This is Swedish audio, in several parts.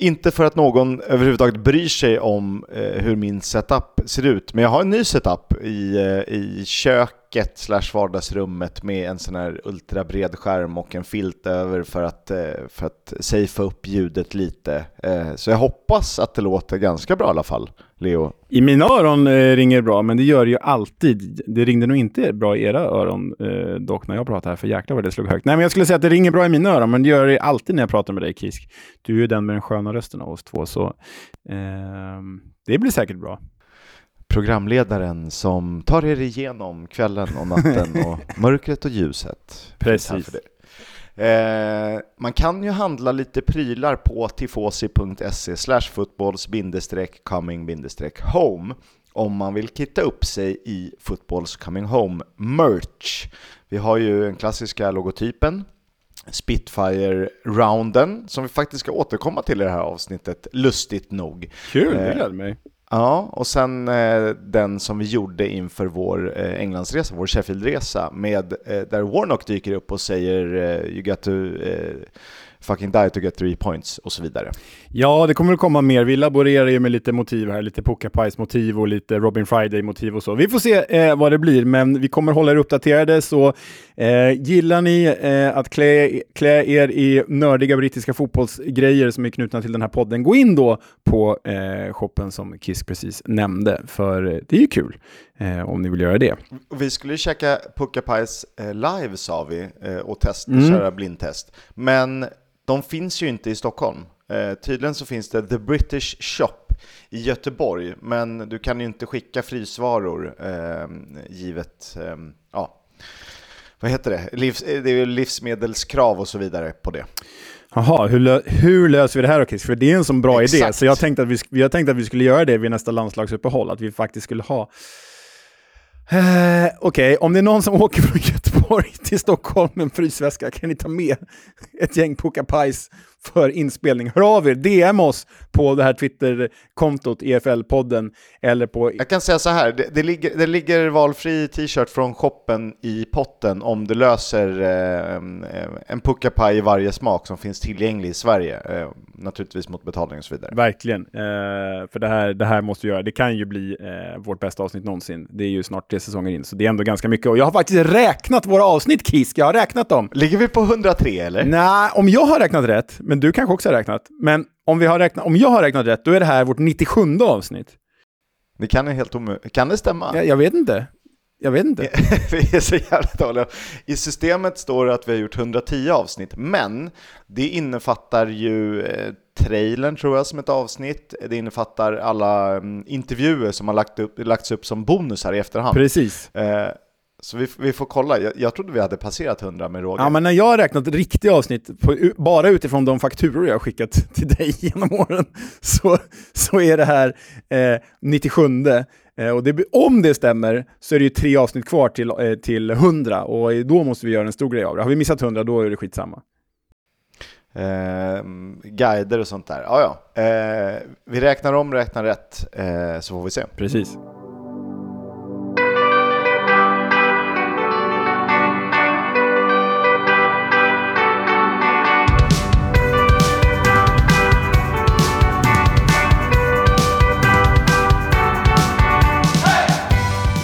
inte för att någon överhuvudtaget bryr sig om eh, hur min setup ser ut, men jag har en ny setup i, eh, i köket slash vardagsrummet med en sån här ultrabred skärm och en filt över för att, eh, för att safea upp ljudet lite. Eh, så jag hoppas att det låter ganska bra i alla fall, Leo. I mina öron eh, ringer det bra, men det gör det ju alltid. Det ringde nog inte bra i era öron dock när jag pratade här, för jäklar vad det slog högt. Nej, men jag skulle säga att det ringer bra i mina öron, men det gör det alltid när jag pratar med dig Kisk. Du är ju den med den sköna rösten av oss två, så eh, det blir säkert bra. Programledaren som tar er igenom kvällen och natten och mörkret och ljuset. Precis. Eh, man kan ju handla lite prylar på tifosi.se slash footballs coming home om man vill kitta upp sig i Footballs coming home merch. Vi har ju den klassiska logotypen, Spitfire-rounden, som vi faktiskt ska återkomma till i det här avsnittet, lustigt nog. Kul, det gläder mig. Ja, och sen eh, den som vi gjorde inför vår eh, Englandsresa, vår Sheffieldresa, med, eh, där Warnock dyker upp och säger eh, “You got to eh, fucking die to get three points” och så vidare. Ja, det kommer att komma mer. Vi laborerar ju med lite motiv här, lite Pucka-Pies-motiv och lite Robin Friday-motiv och så. Vi får se eh, vad det blir, men vi kommer hålla er uppdaterade, så eh, gillar ni eh, att klä, klä er i nördiga brittiska fotbollsgrejer som är knutna till den här podden, gå in då på eh, shoppen som Kiss precis nämnde, för det är ju kul eh, om ni vill göra det. Vi skulle käka Pucka-Pies eh, live, sa vi, eh, och test, mm. köra blindtest, men de finns ju inte i Stockholm. Eh, tydligen så finns det The British Shop i Göteborg, men du kan ju inte skicka frysvaror eh, givet, eh, ja, vad heter det? Livs, eh, det är livsmedelskrav och så vidare på det. Jaha, hur, lö hur löser vi det här då Chris? För det är en sån bra Exakt. idé, så jag tänkte att vi, jag tänkte att vi skulle göra det vid nästa landslagsuppehåll, att vi faktiskt skulle ha Eh, Okej, okay. om det är någon som åker från Göteborg till Stockholm med en frysväska, kan ni ta med ett gäng Puka Pies för inspelning. Hör av er, DM oss på det här Twitter-kontot, EFL-podden, eller på... Jag kan säga så här, det, det, ligger, det ligger valfri t-shirt från shoppen i potten om du löser eh, en puckapaj i varje smak som finns tillgänglig i Sverige. Eh, naturligtvis mot betalning och så vidare. Verkligen, eh, för det här, det här måste vi göra. Det kan ju bli eh, vårt bästa avsnitt någonsin. Det är ju snart tre säsonger in, så det är ändå ganska mycket. Och jag har faktiskt räknat våra avsnitt, Kisk. Jag har räknat dem. Ligger vi på 103 eller? Nej, om jag har räknat rätt, men du kanske också har räknat. Men om, vi har räknat, om jag har räknat rätt, då är det här vårt 97 avsnitt. Det kan är helt omöjligt. Kan det stämma? Jag, jag vet inte. Jag vet inte. vi är så jävla dåliga. I systemet står det att vi har gjort 110 avsnitt, men det innefattar ju eh, trailern tror jag som ett avsnitt. Det innefattar alla um, intervjuer som har lagt upp, lagts upp som bonusar i efterhand. Precis. Eh, så vi, vi, får kolla. Jag, jag trodde vi hade passerat 100 med Roger. Ja, men när jag har räknat riktiga avsnitt, på, bara utifrån de fakturor jag har skickat till dig genom åren, så, så är det här eh, 97. Eh, och det, om det stämmer så är det ju tre avsnitt kvar till, eh, till 100 och då måste vi göra en stor grej av det. Har vi missat 100 då är det skitsamma. Eh, guider och sånt där. Ja, ja. Eh, vi räknar om, räknar rätt, eh, så får vi se. Precis.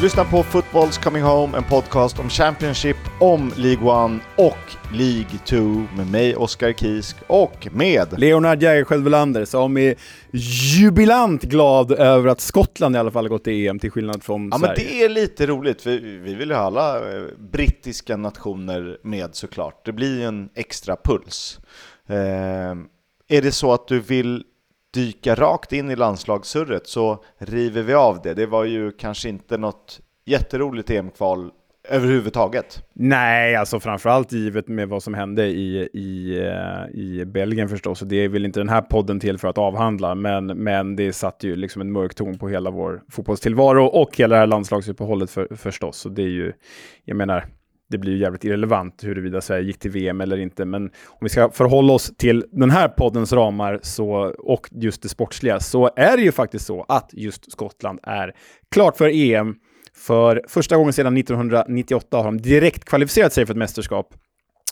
Lyssna på Footballs Coming Home, en podcast om Championship, om League 1 och League 2 med mig, Oskar Kisk, och med Leonard Jägerskiöld Welander som är jubilant glad över att Skottland i alla fall har gått till EM till skillnad från ja, Sverige. Men det är lite roligt, vi, vi vill ju ha alla eh, brittiska nationer med såklart. Det blir ju en extra puls. Eh, är det så att du vill dyka rakt in i landslagssurret så river vi av det. Det var ju kanske inte något jätteroligt EM-kval överhuvudtaget. Nej, alltså framförallt givet med vad som hände i, i, eh, i Belgien förstås. Och det är väl inte den här podden till för att avhandla, men, men det satte ju liksom en mörk ton på hela vår fotbollstillvaro och hela det här landslagsuppehållet för, förstås. Så det är ju, jag menar, det blir ju jävligt irrelevant huruvida Sverige gick till VM eller inte. Men om vi ska förhålla oss till den här poddens ramar så, och just det sportsliga så är det ju faktiskt så att just Skottland är klart för EM. För första gången sedan 1998 har de direkt kvalificerat sig för ett mästerskap.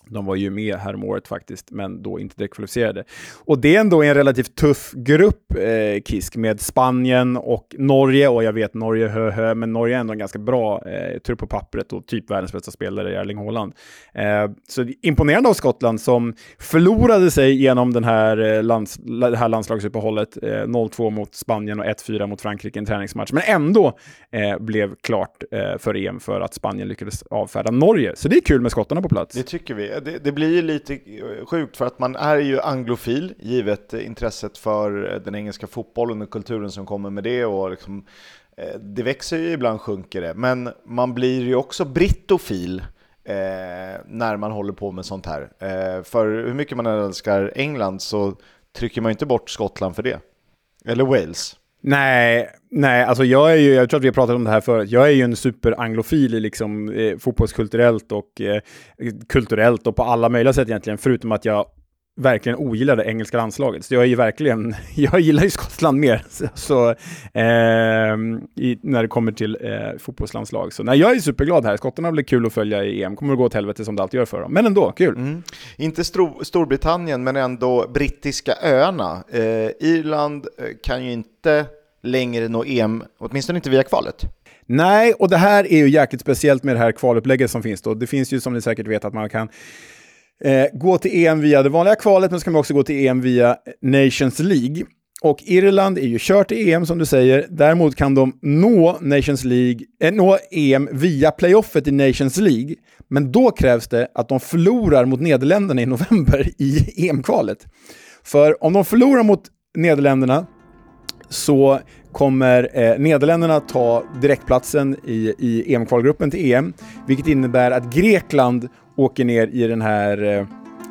De var ju med här om året faktiskt, men då inte direkt kvalificerade. Och det är ändå en relativt tuff grupp, eh, Kisk, med Spanien och Norge. Och jag vet Norge hö, hö men Norge är ändå en ganska bra eh, tur på pappret och typ världens bästa spelare i Erling Haaland. Eh, så imponerande av Skottland som förlorade sig genom den här, eh, lands, det här landslagsuppehållet. Eh, 0-2 mot Spanien och 1-4 mot Frankrike i en träningsmatch. Men ändå eh, blev klart eh, för EM för att Spanien lyckades avfärda Norge. Så det är kul med skottarna på plats. Det tycker vi det, det, blir ju lite eh, sjukt för att man är ju anglofil, givet intresset för eh, den engelska fotbollen och kulturen som kommer med det. Och liksom, eh, det växer ju, ibland sjunker det. Men man blir ju också brittofil eh, när man håller på med sånt här. Eh, för hur mycket man älskar England så trycker man ju inte bort Skottland för det. Eller Wales. Nej, nej, alltså jag är ju, jag tror att vi har pratat om det här förut, jag är ju en superanglofil liksom, eh, fotbollskulturellt och eh, kulturellt och på alla möjliga sätt egentligen, förutom att jag verkligen ogillar det engelska landslaget. Så jag är ju verkligen, jag gillar ju Skottland mer så, eh, i, när det kommer till eh, fotbollslandslag. Så nej, jag är superglad här. Skottarna blir kul att följa i EM. Kommer att gå åt helvete som det alltid gör för dem. Men ändå, kul. Mm. Inte Stor Storbritannien, men ändå brittiska öarna. Eh, Irland eh, kan ju inte längre nå EM, åtminstone inte via kvalet. Nej, och det här är ju jäkligt speciellt med det här kvalupplägget som finns då. Det finns ju som ni säkert vet att man kan eh, gå till EM via det vanliga kvalet, men så kan man också gå till EM via Nations League. Och Irland är ju kört i EM som du säger. Däremot kan de nå, Nations League, eh, nå EM via playoffet i Nations League. Men då krävs det att de förlorar mot Nederländerna i november i EM-kvalet. För om de förlorar mot Nederländerna så kommer eh, Nederländerna ta direktplatsen i, i EM-kvalgruppen till EM, vilket innebär att Grekland åker ner i den här eh,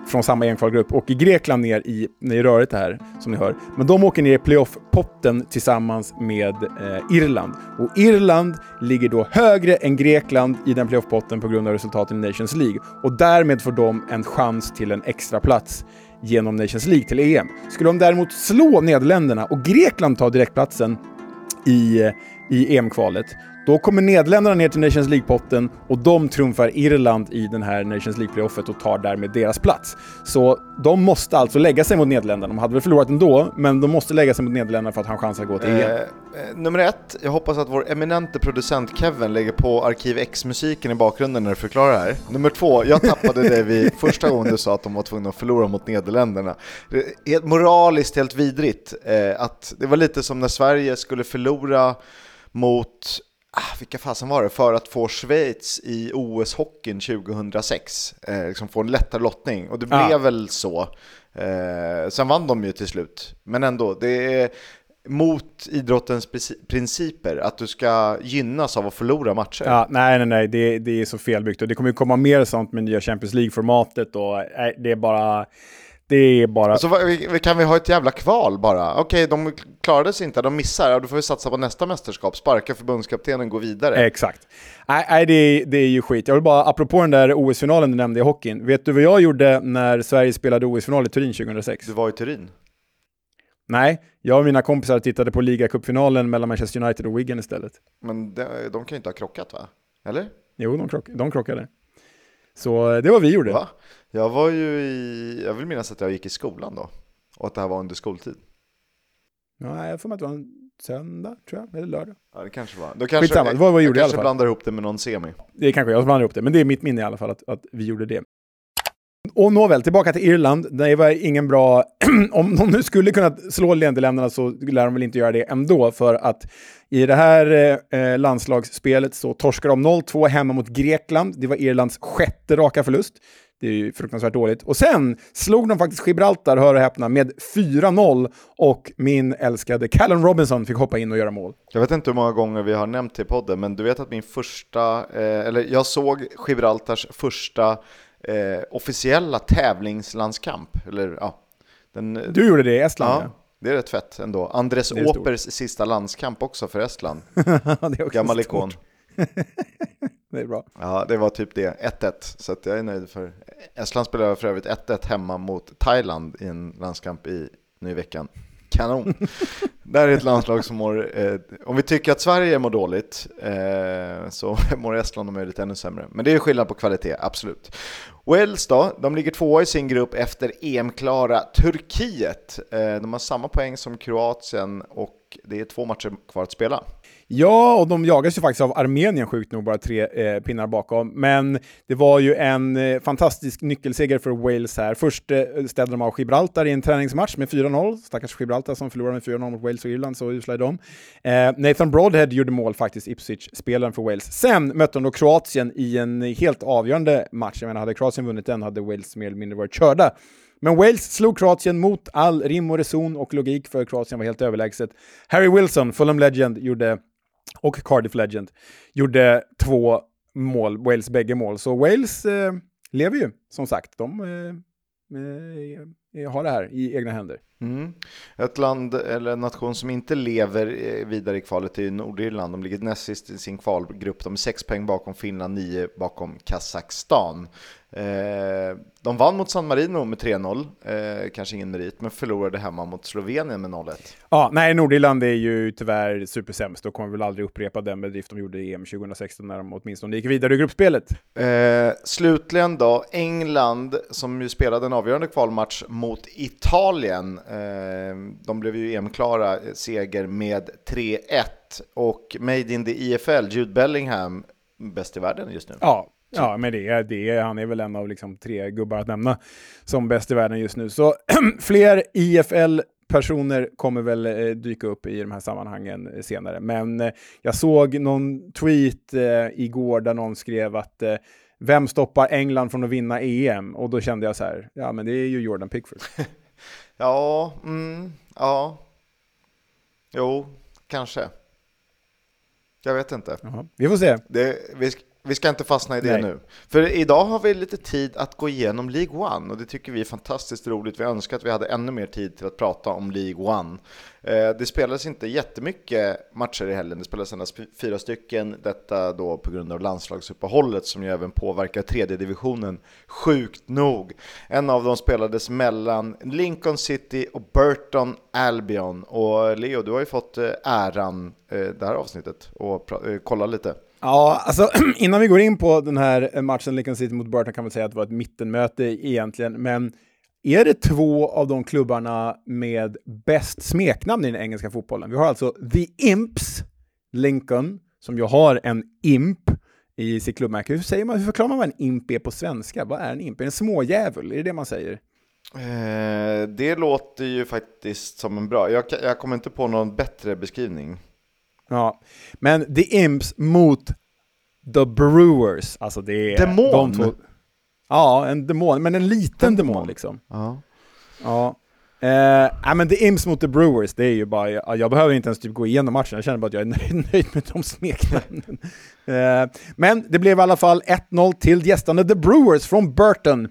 från samma EM-kvalgrupp, åker Grekland ner i, i röret här, som ni hör. Men de åker ner i playoff-potten tillsammans med eh, Irland. Och Irland ligger då högre än Grekland i den playoff-potten på grund av resultaten i Nations League. Och därmed får de en chans till en extra plats genom Nations League till EM. Skulle de däremot slå Nederländerna och Grekland ta direktplatsen i, eh, i EM-kvalet, då kommer Nederländerna ner till Nations League-potten och de trumfar Irland i den här Nations League-playoffet och tar därmed deras plats. Så de måste alltså lägga sig mot Nederländerna. De hade väl förlorat ändå, men de måste lägga sig mot Nederländerna för att ha en chans att gå till EM. Eh, eh, nummer ett, jag hoppas att vår eminente producent Kevin lägger på Arkiv X-musiken i bakgrunden när du förklarar det här. Nummer två, jag tappade det vid första gången du sa att de var tvungna att förlora mot Nederländerna. Helt moraliskt helt vidrigt. Eh, att det var lite som när Sverige skulle förlora mot ah, vilka fasen var det, för att få Schweiz i OS-hockeyn 2006, eh, liksom få en lättare lottning. Och det blev ja. väl så. Eh, sen vann de ju till slut, men ändå, det är mot idrottens principer, att du ska gynnas av att förlora matcher. Ja, nej, nej, nej, det, det är så felbyggt och det kommer ju komma mer sånt med nya Champions League-formatet och nej, det är bara det är bara... Alltså, kan vi ha ett jävla kval bara? Okej, de klarade sig inte, de missar, ja, då får vi satsa på nästa mästerskap, sparka förbundskaptenen, gå vidare. Exakt. Nej, nej det, det är ju skit. Jag vill bara, apropå den där OS-finalen du nämnde i hockeyn, vet du vad jag gjorde när Sverige spelade OS-final i Turin 2006? Du var i Turin? Nej, jag och mina kompisar tittade på ligacupfinalen mellan Manchester United och Wigan istället. Men de, de kan ju inte ha krockat va? Eller? Jo, de, krock, de krockade. Så det var vi gjorde. Va? Jag var ju i, jag vill minnas att jag gick i skolan då. Och att det här var under skoltid. Ja, jag får mig att det var en söndag, tror jag, eller lördag. Ja, det kanske var. Då kanske, Skitsamma, vad, vad gjorde jag kanske blandar ihop det med någon semi. Det är kanske jag som blandar ihop det, men det är mitt minne i alla fall att, att vi gjorde det. Och nåväl, tillbaka till Irland. Det var ingen bra... om de nu skulle kunna slå Nederländerna så lär de väl inte göra det ändå, för att i det här eh, landslagsspelet så torskade de 0-2 hemma mot Grekland. Det var Irlands sjätte raka förlust. Det är ju fruktansvärt dåligt. Och sen slog de faktiskt Gibraltar, hör och häpna, med 4-0 och min älskade Callum Robinson fick hoppa in och göra mål. Jag vet inte hur många gånger vi har nämnt det i podden, men du vet att min första, eh, eller jag såg Gibraltars första eh, officiella tävlingslandskamp. Eller, ja, den, du gjorde det i Estland? Ja, ja. det är rätt fett ändå. Andres Åpers sista landskamp också för Estland. Gammal ikon. det är bra. Ja, det var typ det. 1-1. Så jag är nöjd för... Estland spelade för övrigt 1-1 hemma mot Thailand i en landskamp i, nu i veckan. kanon. det här är ett landslag som mår, eh, om vi tycker att Sverige mår dåligt, eh, så mår Estland om möjligt ännu sämre. Men det är skillnad på kvalitet, absolut. Wales då, de ligger tvåa i sin grupp efter EM-klara Turkiet. Eh, de har samma poäng som Kroatien och det är två matcher kvar att spela. Ja, och de jagas ju faktiskt av Armenien sjukt nog, bara tre eh, pinnar bakom. Men det var ju en eh, fantastisk nyckelseger för Wales här. Först eh, ställde de av Gibraltar i en träningsmatch med 4-0. Stackars Gibraltar som förlorade med 4-0 mot Wales och Irland, så usla är de. Eh, Nathan Broadhead gjorde mål faktiskt, Ipswich-spelaren för Wales. Sen mötte de då Kroatien i en helt avgörande match. Jag menar, hade Kroatien vunnit den hade Wales mer eller mindre varit körda. Men Wales slog Kroatien mot all rim och reson och logik, för Kroatien var helt överlägset. Harry Wilson, Fulham Legend, gjorde och Cardiff Legend gjorde två mål, Wales bägge mål. Så Wales eh, lever ju, som sagt. De eh, eh, har det här i egna händer. Mm. Ett land eller en nation som inte lever eh, vidare i kvalet är Nordirland. De ligger näst sist i sin kvalgrupp. De är sex poäng bakom Finland, nio bakom Kazakstan. Eh, de vann mot San Marino med 3-0, eh, kanske ingen merit, men förlorade hemma mot Slovenien med 0-1. Ja, nej, Nordirland är ju tyvärr supersämst och kommer väl aldrig upprepa den bedrift de gjorde i EM 2016 när de åtminstone gick vidare i gruppspelet. Eh, slutligen då, England som ju spelade en avgörande kvalmatch mot Italien. Eh, de blev ju EM-klara, seger med 3-1 och Made in the EFL, Jude Bellingham, bäst i världen just nu. Ja, Ja, men det är, det han är väl en av liksom tre gubbar att nämna som bäst i världen just nu. Så fler IFL-personer kommer väl eh, dyka upp i de här sammanhangen eh, senare. Men eh, jag såg någon tweet eh, igår där någon skrev att eh, vem stoppar England från att vinna EM? Och då kände jag så här, ja men det är ju Jordan Pickford. ja, mm, ja, jo, kanske. Jag vet inte. Jaha. Vi får se. Det, vi, vi ska inte fastna i det Nej. nu. För idag har vi lite tid att gå igenom League One och det tycker vi är fantastiskt roligt. Vi önskar att vi hade ännu mer tid till att prata om League One. Eh, det spelades inte jättemycket matcher i helgen, det spelades endast fyra stycken. Detta då på grund av landslagsuppehållet som ju även påverkar tredje divisionen sjukt nog. En av dem spelades mellan Lincoln City och Burton Albion. Och Leo, du har ju fått eh, äran eh, det här avsnittet och kolla lite. Ja, alltså innan vi går in på den här eh, matchen Lincoln City mot Burton kan man säga att det var ett mittenmöte egentligen, men är det två av de klubbarna med bäst smeknamn i den engelska fotbollen? Vi har alltså The Imps, Lincoln, som ju har en imp i sitt klubbmärke. Hur, säger man, hur förklarar man vad en imp är på svenska? Vad är en imp? Är det en smådjävul? Är det det man säger? Eh, det låter ju faktiskt som en bra... Jag, jag kommer inte på någon bättre beskrivning. Ja, men The Imps mot The Brewers, alltså det är... Demon? De två... Ja, en demon, men en liten en demon. demon liksom. Ja. Ja. Eh, men The Imps mot The Brewers, det är ju bara, jag, jag, behöver inte ens typ gå igenom matchen, jag känner bara att jag är nöjd, nöjd med de smeknamnen. eh, men det blev i alla fall 1-0 till gästande The Brewers från Burton.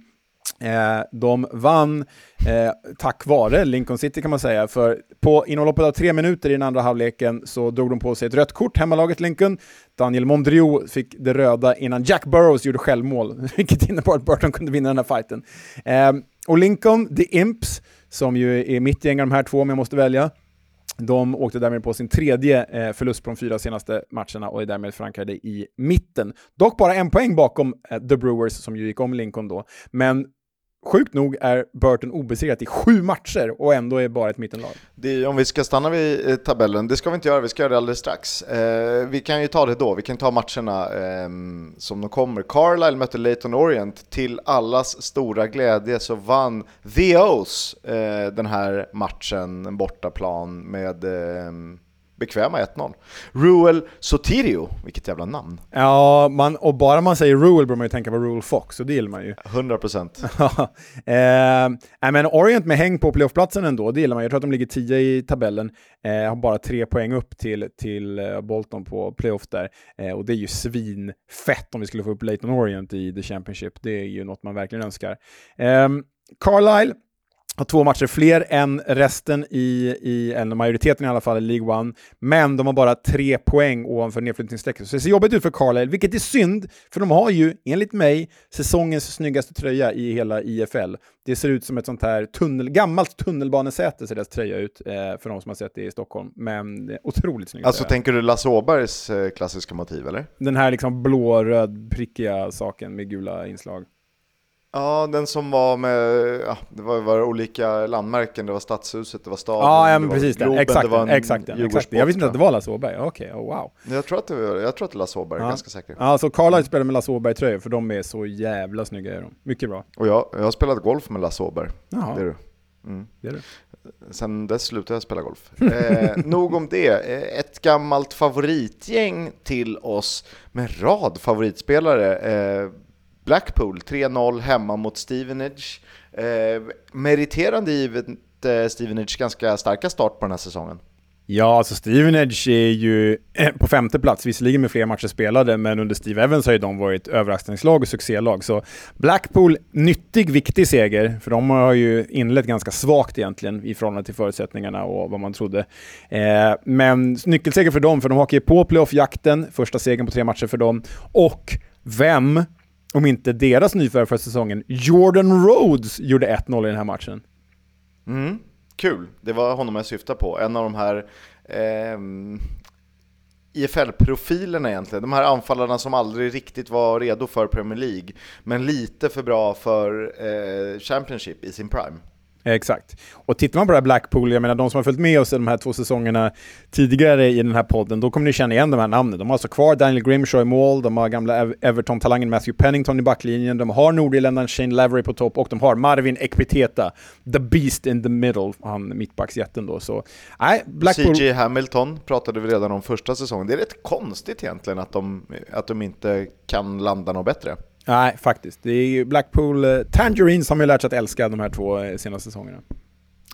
Eh, de vann eh, tack vare Lincoln City kan man säga, för på inom loppet av tre minuter i den andra halvleken så drog de på sig ett rött kort, hemmalaget Lincoln. Daniel Mondrio fick det röda innan Jack Burrows gjorde självmål, vilket innebar att Burton kunde vinna den här fighten. Eh, och Lincoln, The Imps, som ju är mitt gäng av de här två om jag måste välja, de åkte därmed på sin tredje eh, förlust på de fyra senaste matcherna och är därmed förankrade i mitten. Dock bara en poäng bakom eh, The Brewers som ju gick om Lincoln då. Men Sjukt nog är Burton obesegrat i sju matcher och ändå är bara ett mittenlag. Det, om vi ska stanna vid eh, tabellen, det ska vi inte göra, vi ska göra det alldeles strax. Eh, vi kan ju ta det då, vi kan ta matcherna eh, som de kommer. Carlisle mötte Leighton Orient, till allas stora glädje så vann The O's eh, den här matchen, bortaplan med ehm, bekväma 1-0. Ruel Sotirio, vilket jävla namn. Ja, man, och bara man säger Ruel bör man ju tänka på Ruel Fox, och det gillar man ju. 100%. eh, men Orient med häng på playoffplatsen ändå, det gillar man. Jag tror att de ligger 10 i tabellen, eh, har bara tre poäng upp till, till uh, Bolton på playoff där. Eh, och det är ju svinfett om vi skulle få upp Leighton Orient i The Championship. Det är ju något man verkligen önskar. Eh, Carlisle har två matcher fler än resten i, i eller majoriteten i alla fall i League One, men de har bara tre poäng ovanför nedflyttningsstrecket. Så det ser jobbigt ut för Carlisle, vilket är synd, för de har ju, enligt mig, säsongens snyggaste tröja i hela IFL. Det ser ut som ett sånt här tunnel, gammalt tunnelbanesäte ser deras tröja ut, eh, för de som har sett det i Stockholm. Men eh, otroligt snygg Alltså tröja. tänker du Lasse Åbergs eh, klassiska motiv eller? Den här liksom blå-röd prickiga saken med gula inslag. Ja, den som var med, ja, det var, var olika landmärken, det var Stadshuset, det var staden, Ja, ja det men var precis den. Globen, Exakt det var en Exakt Exakt. Jag visste inte att det var Lasse Åberg. Okej, oh, wow. jag. Tror att det var, jag tror att det är Lasse Åberg, Ja. ganska säker. Ja, så Carlisle spelar med Lasse Åberg-tröjor, för de är så jävla snygga. Är de. Mycket bra. Och jag, jag har spelat golf med Lasse Åberg, Jaha, det är du. Mm. det är det. Sen dess slutade jag spela golf. Eh, nog om det. Eh, Ett gammalt favoritgäng till oss med rad favoritspelare. Eh, Blackpool 3-0 hemma mot Stevenage. Eh, meriterande givet eh, Stevenage ganska starka start på den här säsongen. Ja, alltså Stevenage är ju eh, på femte plats, visserligen med fler matcher spelade, men under Steve Evans har ju de varit överraskningslag och succélag. Så Blackpool, nyttig, viktig seger, för de har ju inlett ganska svagt egentligen i förhållande till förutsättningarna och vad man trodde. Eh, men nyckelseger för dem, för de hakar ju på playoff-jakten, första segern på tre matcher för dem. Och vem, om inte deras nyförvärv för säsongen, Jordan Rhodes gjorde 1-0 i den här matchen. Mm. Kul, det var honom jag syftade på. En av de här eh, IFL-profilerna egentligen. De här anfallarna som aldrig riktigt var redo för Premier League, men lite för bra för eh, Championship i sin prime. Exakt. Och tittar man på det här Blackpool, jag menar de som har följt med oss i de här två säsongerna tidigare i den här podden, då kommer ni känna igen de här namnen. De har alltså kvar Daniel Grimshaw i mål, de har gamla Everton-talangen Matthew Pennington i backlinjen, de har nordirländaren Shane Lavery på topp och de har Marvin Ekpiteta, the beast in the middle, han mittbacksjätten då. Så, nej, Blackpool... CJ Hamilton pratade vi redan om första säsongen. Det är rätt konstigt egentligen att de, att de inte kan landa något bättre. Nej, faktiskt. Det är Blackpool eh, Tangerines som vi lärt sig att älska de här två eh, senaste säsongerna.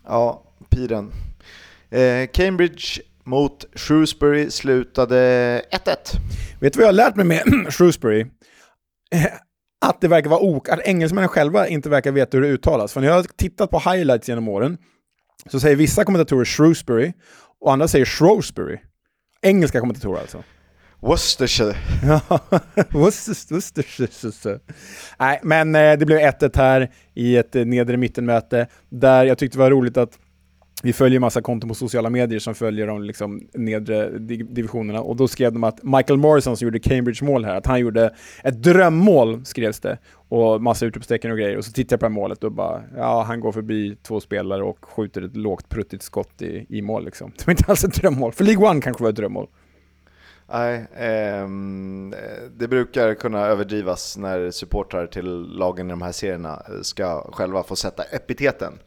Ja, piren. Eh, Cambridge mot Shrewsbury slutade 1-1. Vet du vad jag har lärt mig med Shrewsbury? Att det verkar vara ok, att engelsmännen själva inte verkar veta hur det uttalas. För när jag har tittat på highlights genom åren så säger vissa kommentatorer Shrewsbury och andra säger Shrewsbury. Engelska kommentatorer alltså. Worcestershire. Ja, Worcestershire. Nej, men eh, det blev 1-1 här i ett eh, nedre mittenmöte där jag tyckte det var roligt att vi följer massa konton på sociala medier som följer de liksom nedre divisionerna och då skrev de att Michael Morrison som gjorde Cambridge-mål här, att han gjorde ett drömmål skrevs det och massa utropstecken och grejer och så tittade jag på det här målet och bara ja, han går förbi två spelare och skjuter ett lågt pruttigt skott i, i mål liksom. Det var inte alls ett drömmål. För League One kanske var ett drömmål. Nej, ehm, det brukar kunna överdrivas när supportrar till lagen i de här serierna eh, ska själva få sätta epiteten.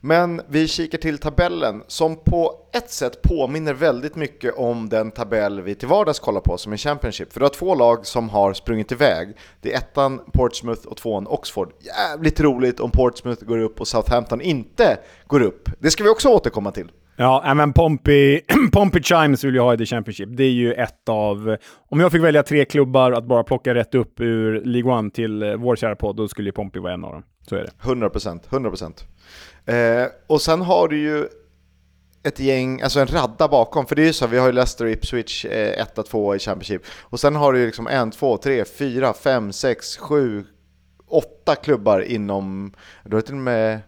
Men vi kikar till tabellen som på ett sätt påminner väldigt mycket om den tabell vi till vardags kollar på som är Championship. För du har två lag som har sprungit iväg. Det är ettan Portsmouth och tvåan Oxford. Jävligt roligt om Portsmouth går upp och Southampton inte går upp. Det ska vi också återkomma till. Ja, men Pompey, Pompey Chimes vill jag ha i The Championship. Det är ju ett av... Om jag fick välja tre klubbar att bara plocka rätt upp ur League One till eh, vår kära podd, då skulle ju Pompey vara en av dem. Så är det. 100%, 100%. Eh, och sen har du ju ett gäng, alltså en radda bakom, för det är ju så, vi har ju Leicester och Ipswich eh, 1-2 i Championship. Och sen har du ju liksom en, två, tre, fyra, fem, sex, sju, åtta klubbar inom, du har till och med,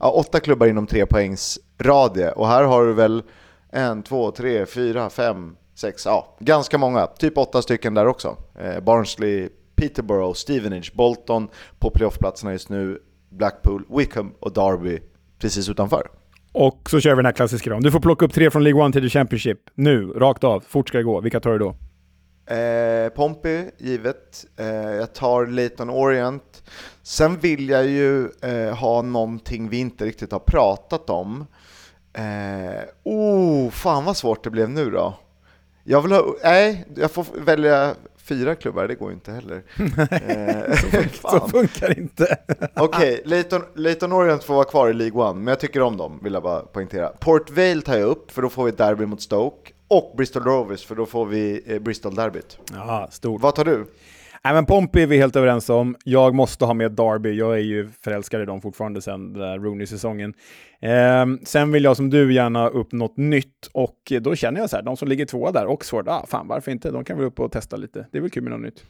ja, åtta klubbar inom tre poängs radie. Och här har du väl en, två, tre, fyra, fem, sex, ja, ganska många. Typ åtta stycken där också. Eh, Barnsley, Peterborough, Stevenage, Bolton på playoffplatserna just nu, Blackpool, Wickham och Derby precis utanför. Och så kör vi den här klassiska då. Du får plocka upp tre från League One till The Championship. Nu, rakt av. Fort ska det gå. Vilka tar du då? Eh, Pompey, givet. Eh, jag tar Leighton Orient. Sen vill jag ju eh, ha någonting vi inte riktigt har pratat om. Eh, oh, fan vad svårt det blev nu då. Jag vill ha, nej, jag får välja fyra klubbar, det går ju inte heller. Eh, Så funkar det inte. Okej, Leighton, Leighton Orient får vara kvar i League One, men jag tycker om dem, vill jag bara poängtera. Port Vale tar jag upp, för då får vi ett derby mot Stoke. Och Bristol Rovers, för då får vi eh, Bristol-derbyt. Ja, stort. Vad tar du? Nej, men Pompey är vi helt överens om. Jag måste ha med Derby. Jag är ju förälskad i dem fortfarande sedan den där Rooney-säsongen. Eh, sen vill jag som du gärna upp något nytt och då känner jag så här, de som ligger tvåa där, Oxford, ah, fan varför inte? De kan väl upp och testa lite. Det är väl kul med något nytt.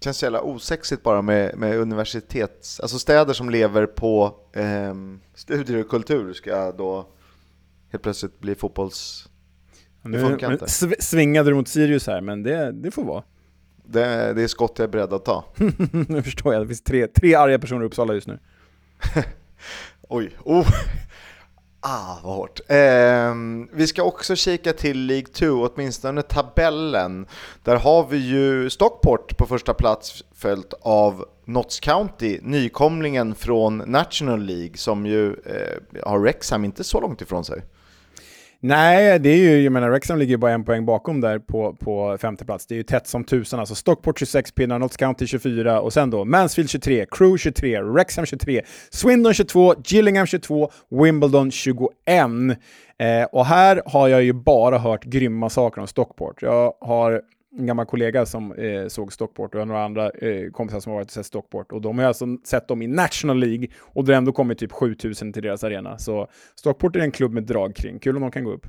Känns så jävla osexigt bara med, med universitets... Alltså städer som lever på eh, studier och kultur ska då helt plötsligt bli fotbolls... Det funkar inte. Svingade du mot Sirius här, men det, det får vara. Det, det är skott jag är beredd att ta. nu förstår jag, det finns tre, tre arga personer i Uppsala just nu. Oj, oh. Ah, vad hårt. Eh, vi ska också kika till League 2, åtminstone tabellen. Där har vi ju Stockport på första plats följt av Notts County, nykomlingen från National League som ju eh, har Rexham inte så långt ifrån sig. Nej, det är ju, jag menar, Wrexham ligger bara en poäng bakom där på, på femte plats. Det är ju tätt som tusan. Alltså Stockport 26 pinnar, Notts County 24 och sen då Mansfield 23, Crew 23, Wrexham 23, Swindon 22, Gillingham 22, Wimbledon 21. Eh, och här har jag ju bara hört grymma saker om Stockport. Jag har en gammal kollega som eh, såg Stockport och några andra eh, kompisar som har varit och sett Stockport. Och de har alltså sett dem i National League och det har ändå kommit typ 7000 till deras arena. Så Stockport är en klubb med drag kring. Kul om de kan gå upp.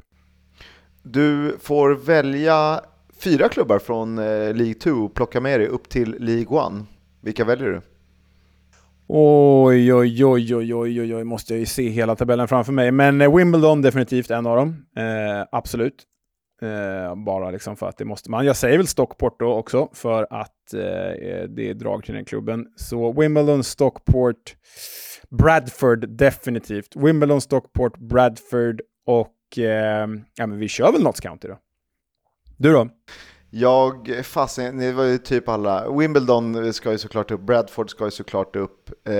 Du får välja fyra klubbar från eh, League 2 och plocka med dig upp till League 1. Vilka väljer du? Oj, oj, oj, oj, oj, oj, oj, måste jag ju se hela tabellen framför mig. Men eh, Wimbledon definitivt en av dem. Eh, absolut. Eh, bara liksom för att det måste man. Jag säger väl Stockport då också för att eh, det är drag till den klubben. Så Wimbledon, Stockport, Bradford definitivt. Wimbledon, Stockport, Bradford och eh, ja, men vi kör väl Notts County då. Du då? Jag, fasen, det var ju typ alla. Wimbledon ska ju såklart upp, Bradford ska ju såklart upp. Eh,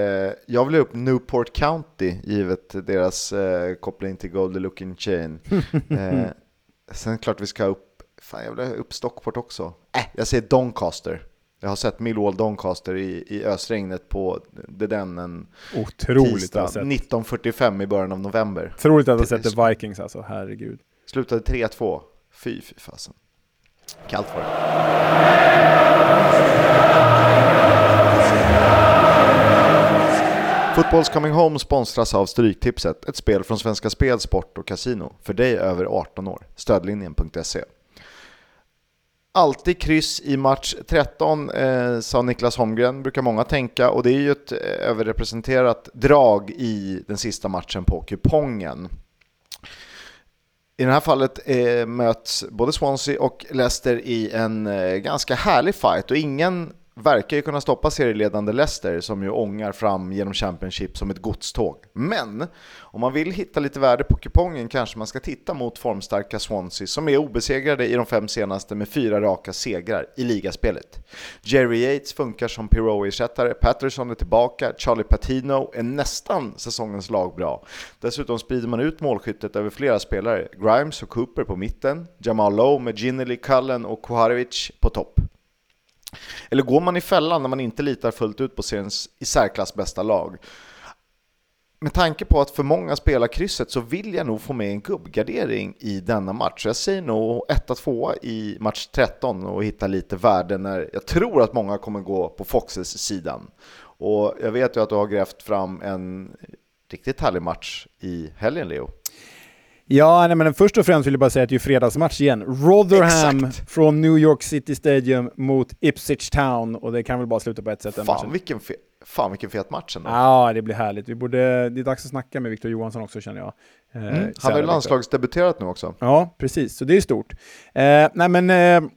jag vill upp Newport County, givet deras eh, koppling till Golden Looking Chain. Sen klart vi ska upp, fan jag vill upp Stockport också. Äh, jag säger Doncaster. Jag har sett Millwall Doncaster i, i ösregnet på det den en Otroligt tisdag 1945 i början av november. Otroligt att ha sett The Vikings alltså, herregud. Slutade 3-2. Fy, fy fasen. Kallt var det. Fotbolls Coming Home sponsras av Stryktipset, ett spel från Svenska Spel, Sport och Casino. För dig över 18 år. Stödlinjen.se. Alltid kryss i match 13, eh, sa Niklas Holmgren, brukar många tänka. Och det är ju ett eh, överrepresenterat drag i den sista matchen på kupongen. I det här fallet eh, möts både Swansea och Leicester i en eh, ganska härlig fight och ingen verkar ju kunna stoppa serieledande Leicester som ju ångar fram genom Championship som ett godståg. Men om man vill hitta lite värde på kupongen kanske man ska titta mot formstarka Swansea som är obesegrade i de fem senaste med fyra raka segrar i ligaspelet. Jerry Yates funkar som Pirou-ersättare, Patterson är tillbaka, Charlie Patino är nästan säsongens lagbra. Dessutom sprider man ut målskyttet över flera spelare, Grimes och Cooper på mitten, Jamal Lowe med Ginnerly, Cullen och Koharevic på topp. Eller går man i fällan när man inte litar fullt ut på seriens i särklass bästa lag? Med tanke på att för många spelar krysset så vill jag nog få med en gubbgardering i denna match. Jag säger nog 1-2 i match 13 och hitta lite värde när jag tror att många kommer gå på Foxes sidan. Och jag vet ju att du har grävt fram en riktigt härlig match i helgen, Leo. Ja, nej, men först och främst vill jag bara säga att det är fredagsmatch igen. Rotherham Exakt. från New York City Stadium mot Ipswich Town och det kan väl bara sluta på ett sätt. Fan vilken, fe fan vilken fet match ändå. Ja, det blir härligt. Vi borde, det är dags att snacka med Victor Johansson också känner jag. Eh, mm. Han har ju landslagsdebuterat nu också. Ja, precis. Så det är stort. Eh, nej men... Eh,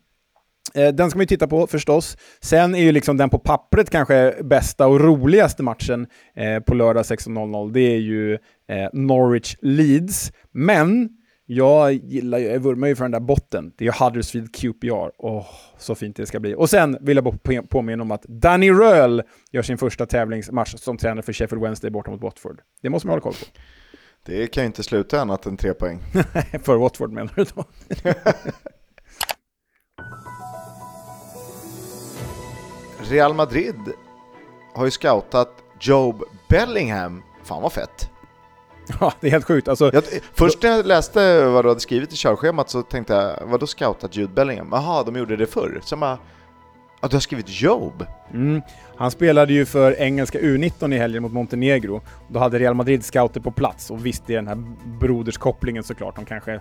Eh, den ska man ju titta på förstås. Sen är ju liksom den på pappret kanske bästa och roligaste matchen eh, på lördag 16.00. Det är ju eh, Norwich Leeds. Men jag gillar ju, jag vurmar ju för den där botten. Det är ju Huddersfield QPR. Åh, oh, så fint det ska bli. Och sen vill jag bara påminna om att Danny Röhl gör sin första tävlingsmatch som tränare för Sheffield Wednesday borta mot Watford. Det måste man hålla koll på. Det kan ju inte sluta annat än tre poäng. för Watford menar du då? Real Madrid har ju scoutat Job Bellingham. Fan vad fett! Ja, det är helt sjukt. Alltså, jag, först när jag läste vad du hade skrivit i körschemat så tänkte jag, vadå scoutat Jude Bellingham? Jaha, de gjorde det förr. Så bara, Ja, du har skrivit Job? Mm. Han spelade ju för engelska U19 i helgen mot Montenegro. Då hade Real Madrid scouter på plats och visste den här broderskopplingen såklart. De kanske...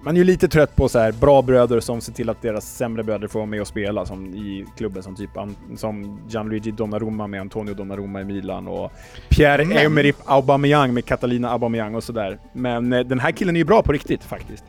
Man är ju lite trött på så här bra bröder som ser till att deras sämre bröder får vara med och spela som i klubben som typ som Gianluigi Donnarumma med Antonio Donnarumma i Milan och Pierre-Emerick Aubameyang med Catalina Aubameyang och sådär. Men eh, den här killen är ju bra på riktigt faktiskt.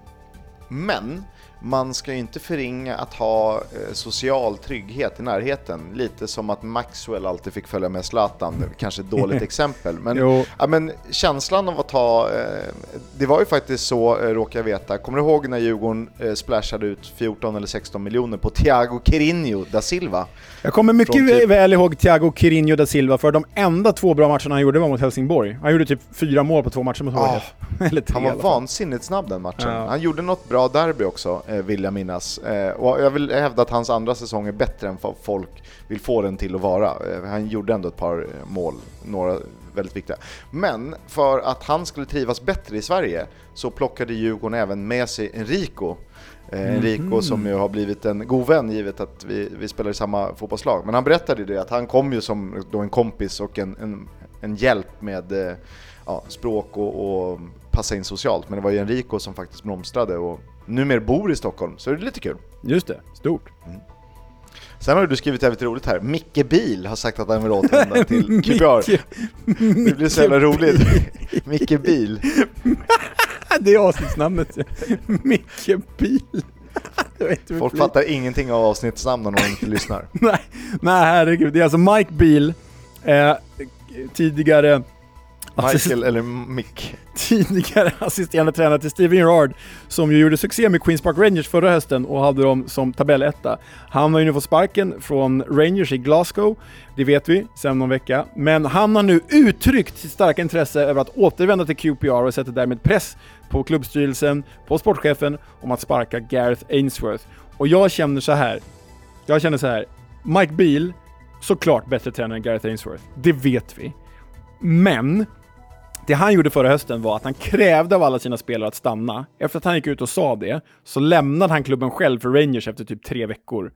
Men man ska ju inte förringa att ha eh, social trygghet i närheten. Lite som att Maxwell alltid fick följa med Zlatan, kanske ett dåligt exempel. Men, ja, men känslan av att ha, eh, det var ju faktiskt så, eh, råkar jag veta, kommer du ihåg när Djurgården splashade ut 14 eller 16 miljoner på Thiago Quirinho da Silva? Jag kommer mycket typ... väl ihåg Thiago Quirinho da Silva, för de enda två bra matcherna han gjorde var mot Helsingborg. Han gjorde typ fyra mål på två matcher mot HIF. Ah, Han var vansinnigt snabb den matchen. Ja. Han gjorde något bra derby också, vill jag minnas. Eh, och jag vill hävda att hans andra säsong är bättre än vad folk vill få den till att vara. Eh, han gjorde ändå ett par eh, mål, några väldigt viktiga. Men för att han skulle trivas bättre i Sverige så plockade Djurgården även med sig Enrico Eh, Enrico mm. som ju har blivit en god vän givet att vi, vi spelar i samma fotbollslag. Men han berättade ju det att han kom ju som då en kompis och en, en, en hjälp med eh, ja, språk och, och, passa in socialt. Men det var ju Enrico som faktiskt blomstrade och numera bor i Stockholm, så det är lite kul. Just det, stort. Mm. Sen har du skrivit jävligt roligt här. Micke Bil har sagt att han vill återvända till QPR. det blir så jävla roligt. Micke Bil. det är avsnittsnamnet. Micke Bil. Folk fattar ingenting av avsnittsnamn om de inte lyssnar. nej, nej, herregud. Det är alltså Mike Beal, eh, tidigare Michael eller Mick. Tidigare assisterande tränare till Steven Gerrard, som ju gjorde succé med Queens Park Rangers förra hösten och hade dem som tabelletta. Han har ju nu fått sparken från Rangers i Glasgow, det vet vi sedan någon vecka. Men han har nu uttryckt sitt starka intresse över att återvända till QPR och sätter därmed press på klubbstyrelsen, på sportchefen om att sparka Gareth Ainsworth. Och jag känner så här. Jag känner så här. Mike Beal, såklart bättre tränare än Gareth Ainsworth. Det vet vi. Men det han gjorde förra hösten var att han krävde av alla sina spelare att stanna. Efter att han gick ut och sa det, så lämnade han klubben själv för Rangers efter typ tre veckor.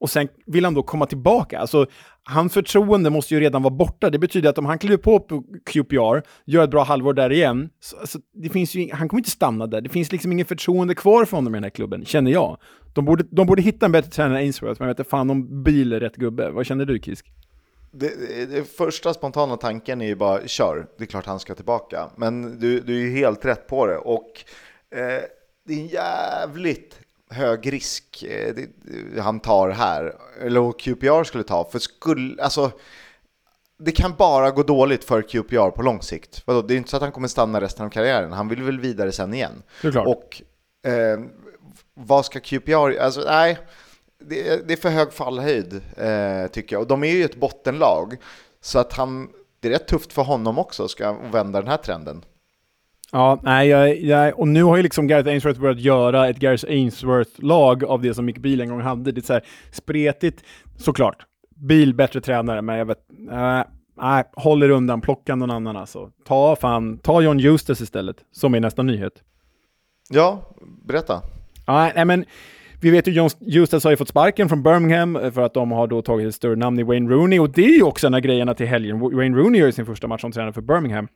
Och sen vill han då komma tillbaka. Alltså, hans förtroende måste ju redan vara borta. Det betyder att om han kliver på QPR, gör ett bra halvår där igen, så, alltså, det finns ju, han kommer inte stanna där. Det finns liksom ingen förtroende kvar för honom i den här klubben, känner jag. De borde, de borde hitta en bättre tränare än Ainsworth, men jag vet inte fan om Bil är rätt gubbe. Vad känner du Kisk? Det, det, första spontana tanken är ju bara kör, det är klart han ska tillbaka. Men du, du är ju helt rätt på det och eh, det är en jävligt hög risk eh, det, han tar här, eller QPR skulle ta, för skulle, alltså det kan bara gå dåligt för QPR på lång sikt. Vadå? Det är inte så att han kommer stanna resten av karriären, han vill väl vidare sen igen. Och eh, vad ska QPR, alltså nej, det, är för hög fallhöjd eh, tycker jag. Och de är ju ett bottenlag. Så att han, det är rätt tufft för honom också ska vända den här trenden. Ja, nej, jag, jag, och nu har ju liksom Gareth Ainsworth börjat göra ett Gareth Ainsworth-lag av det som Mick Biel en gång hade. Det är så här spretigt, såklart. Bil bättre tränare, men jag vet, äh, nej, håller undan, plocka någon annan alltså. Ta fan, ta John Eustace istället, som är nästa nyhet. Ja, berätta. Ja, nej men vi vet ju John Eustace har ju fått sparken från Birmingham eh, för att de har då tagit ett större namn i Wayne Rooney och det är ju också en av grejerna till helgen. Wayne Rooney gör ju sin första match som tränare för Birmingham.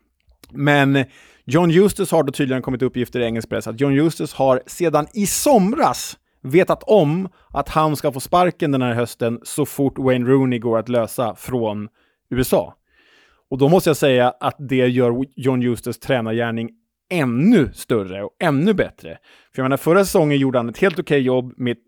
Men John Justus har då tydligen kommit uppgifter i engelsk press att John Justus har sedan i somras vetat om att han ska få sparken den här hösten så fort Wayne Rooney går att lösa från USA. Och då måste jag säga att det gör John Justus tränargärning ännu större och ännu bättre. För jag menar, förra säsongen gjorde han ett helt okej okay jobb med ett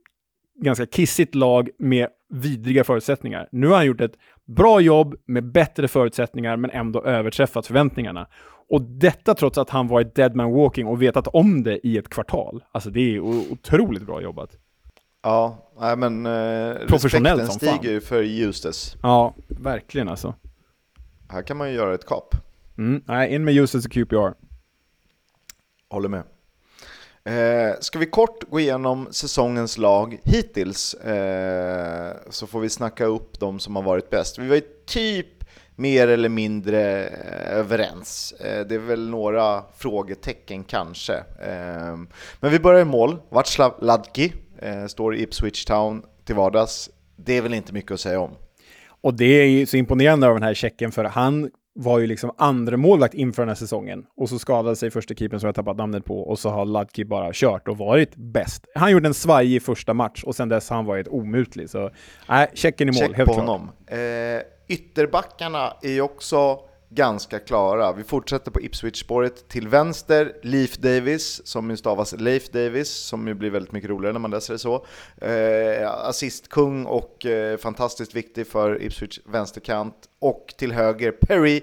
ganska kissigt lag med vidriga förutsättningar. Nu har han gjort ett bra jobb med bättre förutsättningar men ändå överträffat förväntningarna. Och detta trots att han varit dead man walking och vetat om det i ett kvartal. Alltså det är otroligt bra jobbat. Ja, nej men eh, Professionellt respekten stiger ju för Eustace. Ja, verkligen alltså. Här kan man ju göra ett kap. Mm, nej, in med Eustace och QPR. Håller med. Eh, ska vi kort gå igenom säsongens lag hittills eh, så får vi snacka upp de som har varit bäst. Vi var ju typ mer eller mindre eh, överens. Eh, det är väl några frågetecken kanske. Eh, men vi börjar i mål. Václav Ladki eh, står i Ipswich Town till vardags. det är väl inte mycket att säga om. Och det är ju så imponerande av den här checken, för han var ju liksom andra målvakt inför den här säsongen. Och så skadade sig första keepern som jag tappat namnet på och så har Ludke bara kört och varit bäst. Han gjorde en svajig första match och sen dess har han varit omutlig. Så nej, checken i mål, Check helt på klart. honom. Eh, ytterbackarna är ju också ganska klara. Vi fortsätter på Ipswich-spåret. Till vänster, Leif Davis, som ju stavas Leif Davis, som ju blir väldigt mycket roligare när man läser det så. Eh, assistkung och eh, fantastiskt viktig för Ipswich vänsterkant. Och till höger, Perry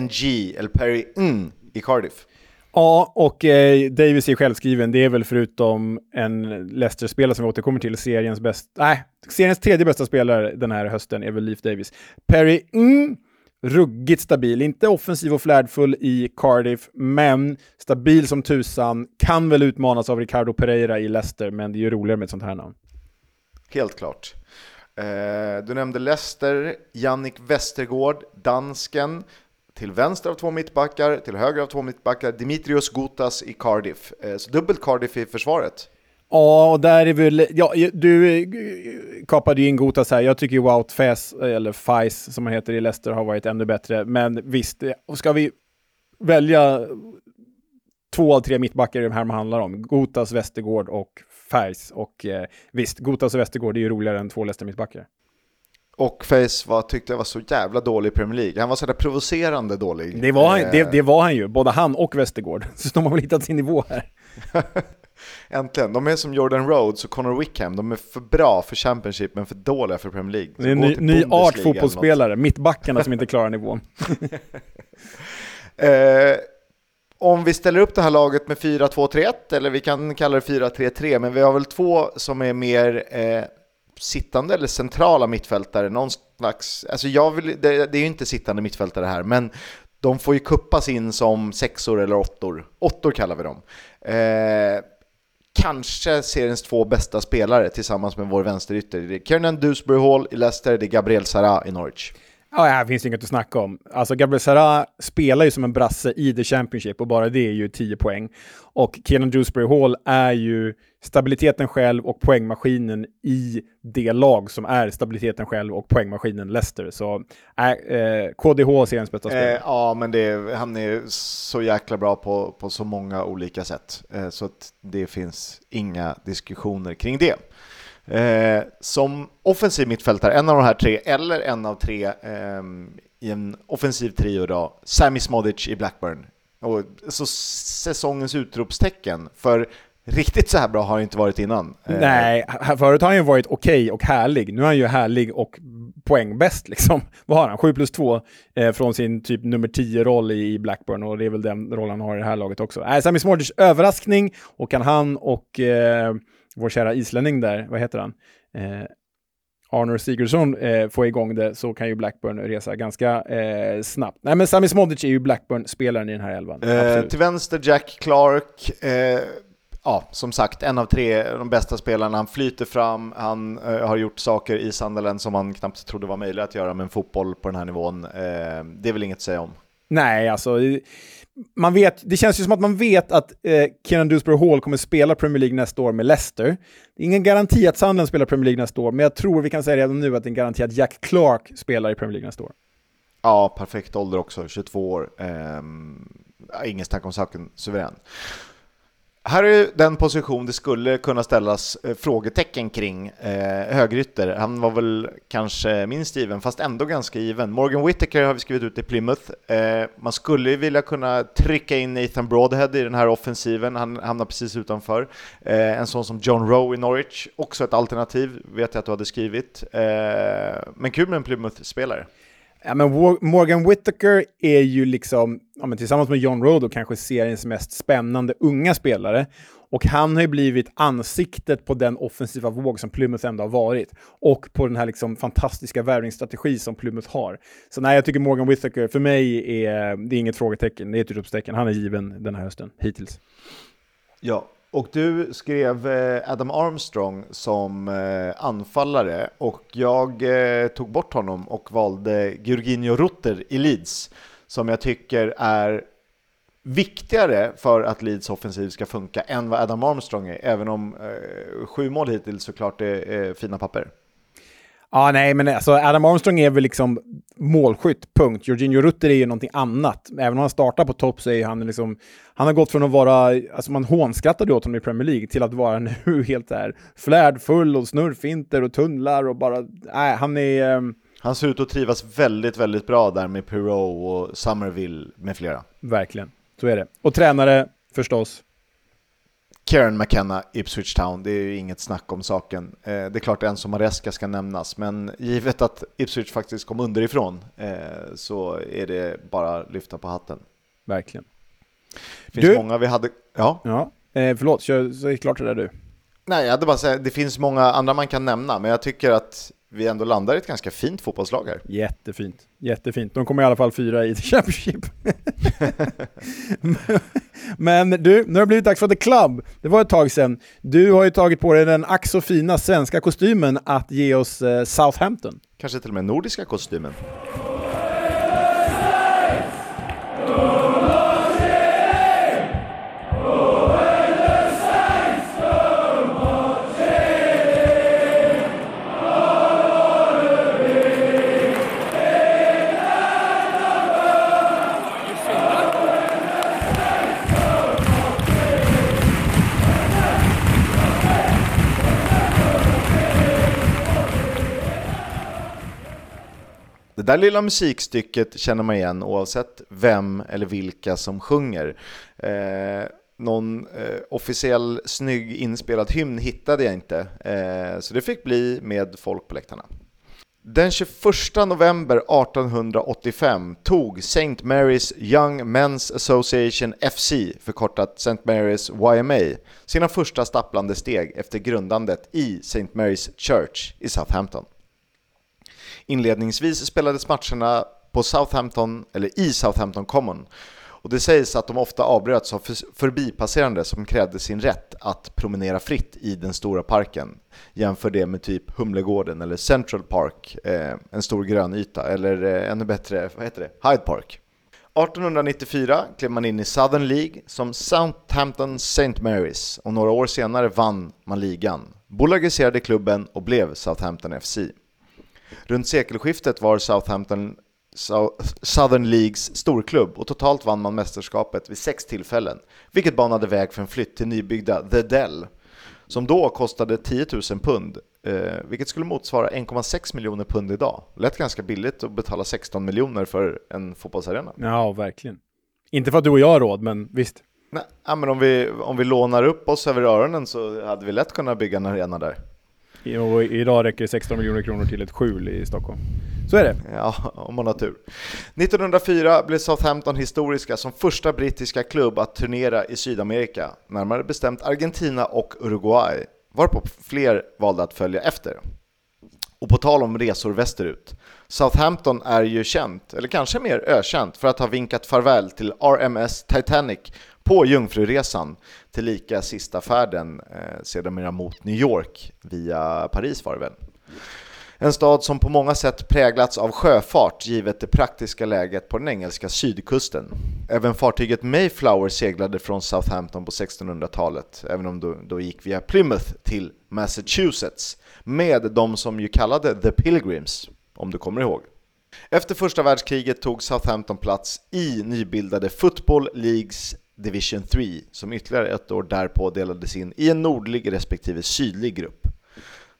NG, eller Perry Ng i Cardiff. Ja, och eh, Davis är självskriven. Det är väl förutom en Leicester-spelare som vi återkommer till, seriens bäst, nej, seriens tredje bästa spelare den här hösten är väl Leif Davis. Perry, mm, ruggigt stabil. Inte offensiv och flärdfull i Cardiff, men stabil som tusan. Kan väl utmanas av Ricardo Pereira i Leicester, men det är ju roligare med ett sånt här namn. Helt klart. Eh, du nämnde Leicester, Jannik Westergård, dansken. Till vänster av två mittbackar, till höger av två mittbackar, Dimitrios Gutas i Cardiff. Eh, så dubbelt Cardiff i försvaret. Ja, och där är väl... Ja, du eh, kapade ju in Gotas här. Jag tycker ju Wout Fes, eller Fais som han heter i Leicester, har varit ännu bättre. Men visst, eh, ska vi välja två av tre mittbackar i de här man handlar om, Gotas, Västergård och Fais. Och eh, visst, Gotas och Västergård är ju roligare än två Leicester mittbackar. Och Face var, tyckte jag var så jävla dålig i Premier League. Han var sådär provocerande dålig. Det var, han, Eh, det, det var han ju, både han och Västergård. Så de har väl hittat sin nivå här. Äntligen. De är som Jordan Rhodes och Connor Wickham. De är för bra för Championship men för dåliga för Premier League. Så Det är en ny, ny art fotbollsspelare, mittbackarna som inte klarar nivån. Eh, om vi ställer upp det här laget med 4-2-3-1, eller vi kan kalla det 4-3-3, men vi har väl två som är mer eh, sittande eller centrala mittfältare. Någon slags, alltså jag vill, det, det är ju inte sittande mittfältare här, men de får ju kuppas in som sexor eller åttor. Åttor kallar vi dem. Eh, kanske seriens två bästa spelare tillsammans med vår vänsterytter. Det är Kiernan Dewsbury Hall i Leicester, det är Gabriel Sara i Norwich. Ja, här finns det inget att snacka om. Alltså Gabriel Sara spelar ju som en brasse i The Championship och bara det är ju 10 poäng. Och Kenan Dewsbury Hall är ju stabiliteten själv och poängmaskinen i det lag som är stabiliteten själv och poängmaskinen Leicester. Så äh, eh, KDH är seriens bästa spelare. Eh, ja, men det, han är så jäkla bra på, på så många olika sätt. Eh, så att det finns inga diskussioner kring det. Eh, som offensiv mittfältare, en av de här tre, eller en av tre eh, i en offensiv trio då, Sami Smodic i Blackburn. Och, så säsongens utropstecken, för riktigt så här bra har han inte varit innan. Eh, Nej, förut har han ju varit okej och härlig. Nu är han ju härlig och poängbäst liksom. Vad har han? 7 plus 2 eh, från sin typ nummer 10-roll i, Blackburn och det är väl den rollen han har i det här laget också. Nej, Sami Smordic överraskning och kan han och eh, vår kära islänning där, vad heter han? Eh, Arnor Sigurdsson eh, få igång det så kan ju Blackburn resa ganska eh, snabbt. Nej men Sami Smodic är ju Blackburn-spelaren i den här elvan. Eh, till vänster Jack Clark. Eh, ja, som sagt, en av tre de bästa spelarna. Han flyter fram, han eh, har gjort saker i Sunderland som man knappt trodde var möjligt att göra med en fotboll på den här nivån. Eh, det är väl inget att säga om. Nej, alltså man vet, det känns ju som att man vet att eh, Kieran Dewsbury Hall kommer spela Premier League nästa år med Leicester. Det är ingen garanti att Sunderland spelar Premier League nästa år, men jag tror vi kan säga redan nu att det är en garanti att Jack Clark spelar i Premier League nästa år. Ja, perfekt ålder också, 22 år. Eh, ingen snack om saken, suverän. Här är den position det skulle kunna ställas eh, frågetecken kring. Eh, högerytter, han var väl kanske minst given, fast ändå ganska given. Morgan Whittaker har vi skrivit ut i Plymouth. Eh, man skulle ju vilja kunna trycka in Nathan Broadhead i den här offensiven, han hamnar precis utanför. Eh, en sån som John Rowe i Norwich, också ett alternativ, vet jag att du hade skrivit. Eh, men kul med en Plymouth-spelare. Ja, men Morgan Whittaker är ju liksom, ja, men tillsammans med John Rodo, kanske seriens mest spännande unga spelare. Och han har ju blivit ansiktet på den offensiva våg som Plymouth ändå har varit. Och på den här liksom fantastiska värvningsstrategi som Plymouth har. Så nej, jag tycker Morgan Whittaker, för mig är det är inget frågetecken, det är ett utropstecken. Han är given den här hösten, hittills. Ja, och du skrev eh, Adam Armstrong som eh, anfallare och jag eh, tog bort honom och valde Georginio Rutter i Leeds som jag tycker är viktigare för att Leeds offensiv ska funka än vad Adam Armstrong är, även om eh, sju mål hittills såklart är, är fina papper. Ja, nej, men alltså Adam Armstrong är väl liksom målskytt, punkt. Jorginho Rutter är ju någonting annat. Även om han startar på topp så är han liksom... Han har gått från att vara... Alltså man hånskrattade åt honom i Premier League till att vara nu helt där flärdfull och snurrfinter och tunnlar och bara... Nej, han är... Um... Han ser ut att trivas väldigt, väldigt bra där med Pirou och Somerville med flera. Verkligen, så är det. Och tränare, förstås, Kieran McKenna, Ipswich Town, det är ju inget snack om saken. Eh, det är klart en som Maresca ska nämnas, men givet att Ipswich faktiskt kom underifrån eh, så är det bara lyfta på hatten. Verkligen. Det finns du, många vi hade... Ja? ja eh, förlåt, kör, klart det där du. Nej, jag hade bara säga, det finns många andra man kan nämna, men jag tycker att vi ändå landar i ett ganska fint fotbollslag här. Jättefint, jättefint. De kommer i alla fall fyra i Championship. Men du, nu har det blivit dags för The Club. Det var ett tag sedan. Du har ju tagit på dig den ack så fina svenska kostymen att ge oss eh, Southampton. Kanske till och med nordiska kostymen. Där lilla musikstycket känner man igen oavsett vem eller vilka som sjunger. Eh, någon eh, officiell snygg inspelad hymn hittade jag inte, eh, så det fick bli med folk på läktarna. Den 21 november 1885 tog St. Mary's Young Men's Association FC, förkortat St. Mary's YMA, sina första stapplande steg efter grundandet i St. Mary's Church i Southampton. Inledningsvis spelades matcherna på Southampton, eller i Southampton Common. Och det sägs att de ofta avbröts av förbipasserande som krävde sin rätt att promenera fritt i den stora parken. Jämför det med typ Humlegården eller Central Park, eh, en stor grön yta, eller eh, ännu bättre, vad heter det, Hyde Park. 1894 klev man in i Southern League som Southampton St. Marys och några år senare vann man ligan, bolagiserade klubben och blev Southampton FC. Runt sekelskiftet var Southampton Southern Leagues storklubb och totalt vann man mästerskapet vid sex tillfällen, vilket banade väg för en flytt till nybyggda The Dell, som då kostade 10 000 pund, eh, vilket skulle motsvara 1,6 miljoner pund idag. Lät ganska billigt att betala 16 miljoner för en fotbollsarena. Ja, verkligen. Inte för att du och jag har råd, men visst. Nej, men om vi, om vi lånar upp oss över öronen så hade vi lätt kunnat bygga en arena där. Och idag räcker 16 miljoner kronor till ett skjul i Stockholm. Så är det. Ja, om man har tur. 1904 blev Southampton historiska som första brittiska klubb att turnera i Sydamerika, närmare bestämt Argentina och Uruguay, varpå fler valde att följa efter. Och på tal om resor västerut, Southampton är ju känt, eller kanske mer ökänt, för att ha vinkat farväl till RMS Titanic på Jungfruresan, tillika sista färden eh, sedermera mot New York via Paris var det väl. En stad som på många sätt präglats av sjöfart givet det praktiska läget på den engelska sydkusten. Även fartyget Mayflower seglade från Southampton på 1600-talet, även om då, då gick via Plymouth till Massachusetts, med de som ju kallade The Pilgrims, om du kommer ihåg. Efter första världskriget tog Southampton plats i nybildade Football Leagues Division 3 som ytterligare ett år därpå delades in i en nordlig respektive sydlig grupp.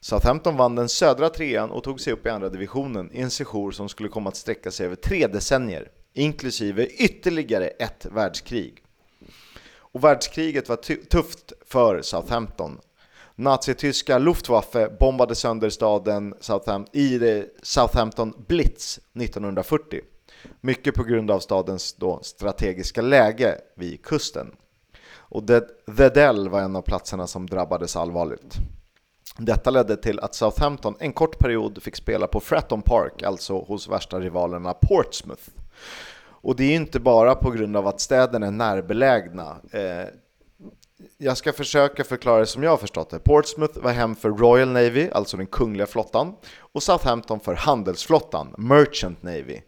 Southampton vann den södra trean och tog sig upp i andra divisionen i en sejour som skulle komma att sträcka sig över tre decennier, inklusive ytterligare ett världskrig. Och världskriget var tufft för Southampton. Nazityska Luftwaffe bombade sönder staden Southam i Southampton Blitz 1940. Mycket på grund av stadens då strategiska läge vid kusten. Och The Dell var en av platserna som drabbades allvarligt. Detta ledde till att Southampton en kort period fick spela på Fratton Park, alltså hos värsta rivalerna Portsmouth. Och det är inte bara på grund av att städerna är närbelägna. Eh, jag ska försöka förklara det som jag har förstått det. Portsmouth var hem för Royal Navy, alltså den kungliga flottan, och Southampton för handelsflottan, Merchant Navy.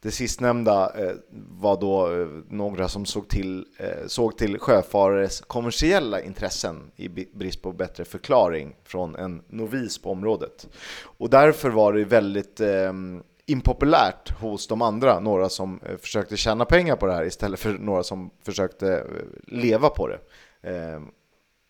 Det sistnämnda eh, var då eh, några som såg till, eh, såg till sjöfarares kommersiella intressen i brist på bättre förklaring från en novis på området. Och därför var det väldigt eh, impopulärt hos de andra, några som eh, försökte tjäna pengar på det här istället för några som försökte eh, leva på det. Eh,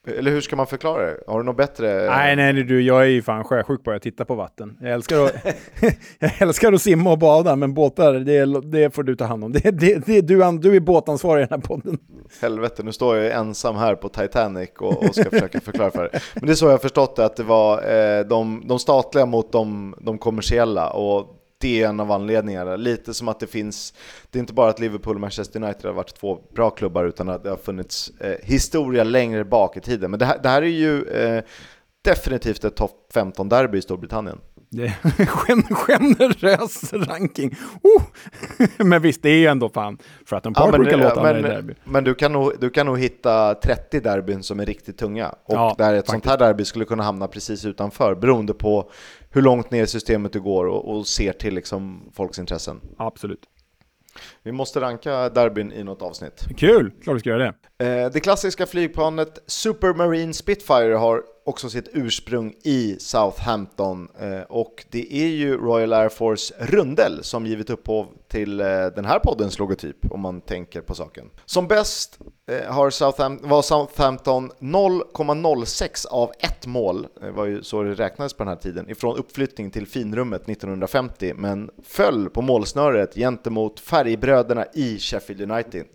eller hur ska man förklara det? Har du något bättre? Nej, nej, du, jag är ju fan sjösjuk på att titta på vatten. Jag älskar att, jag älskar att simma och bada, men båtar, det, det får du ta hand om. Det, det, det, du, du är båtansvarig i den här podden. Helvete, nu står jag ensam här på Titanic och, och ska försöka förklara för dig. Men det är så jag har förstått det, att det var eh, de, de statliga mot de, de kommersiella. Och det är en av anledningarna. Lite som att det finns, det är inte bara att Liverpool och Manchester United har varit två bra klubbar utan att det har funnits eh, historia längre bak i tiden. Men det här, det här är ju eh, definitivt ett topp 15-derby i Storbritannien. Det är generös ranking. Oh! men visst, det är ju ändå fan för att en part ja, brukar låta men, derby. Men du kan, nog, du kan nog hitta 30 derbyn som är riktigt tunga. Och ja, där ett faktiskt. sånt här derby skulle kunna hamna precis utanför, beroende på hur långt ner i systemet du går och, och ser till liksom folks intressen. Absolut. Vi måste ranka derbyn i något avsnitt. Kul! Klart vi ska göra det. Eh, det klassiska flygplanet Supermarine Spitfire har också sitt ursprung i Southampton eh, och det är ju Royal Air Force Rundel som givit upphov till eh, den här poddens logotyp om man tänker på saken. Som bäst eh, har Southampton, var Southampton 0,06 av ett mål, det var ju så det räknades på den här tiden, ifrån uppflyttning till finrummet 1950 men föll på målsnöret gentemot färgbröderna i Sheffield United.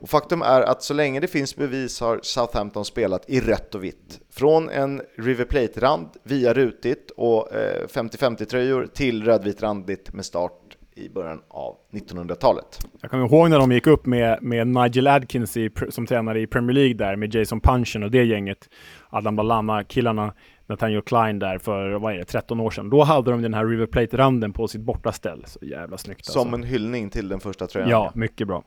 Och faktum är att så länge det finns bevis har Southampton spelat i rött och vitt. Från en River Plate-rand via rutigt och 50-50-tröjor till rödvit randigt med start i början av 1900-talet. Jag kommer ihåg när de gick upp med, med Nigel Adkins i, som tränare i Premier League där med Jason Punchen och det gänget, Adam Ballama-killarna, Nathaniel Klein där för, vad är det, 13 år sedan. Då hade de den här River Plate-randen på sitt bortaställ. Så jävla snyggt Som alltså. en hyllning till den första tröjan. Ja, mycket bra.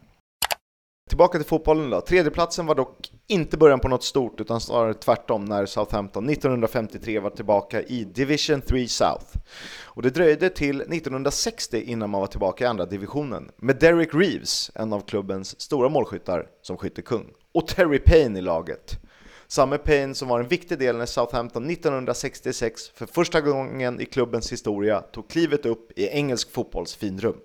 Tillbaka till fotbollen då. Tredjeplatsen var dock inte början på något stort, utan snarare tvärtom när Southampton 1953 var tillbaka i Division 3 South. Och det dröjde till 1960 innan man var tillbaka i andra divisionen, med Derek Reeves, en av klubbens stora målskyttar, som skyttekung. Och Terry Payne i laget. Samme Payne som var en viktig del när Southampton 1966 för första gången i klubbens historia tog klivet upp i engelsk fotbolls finrum.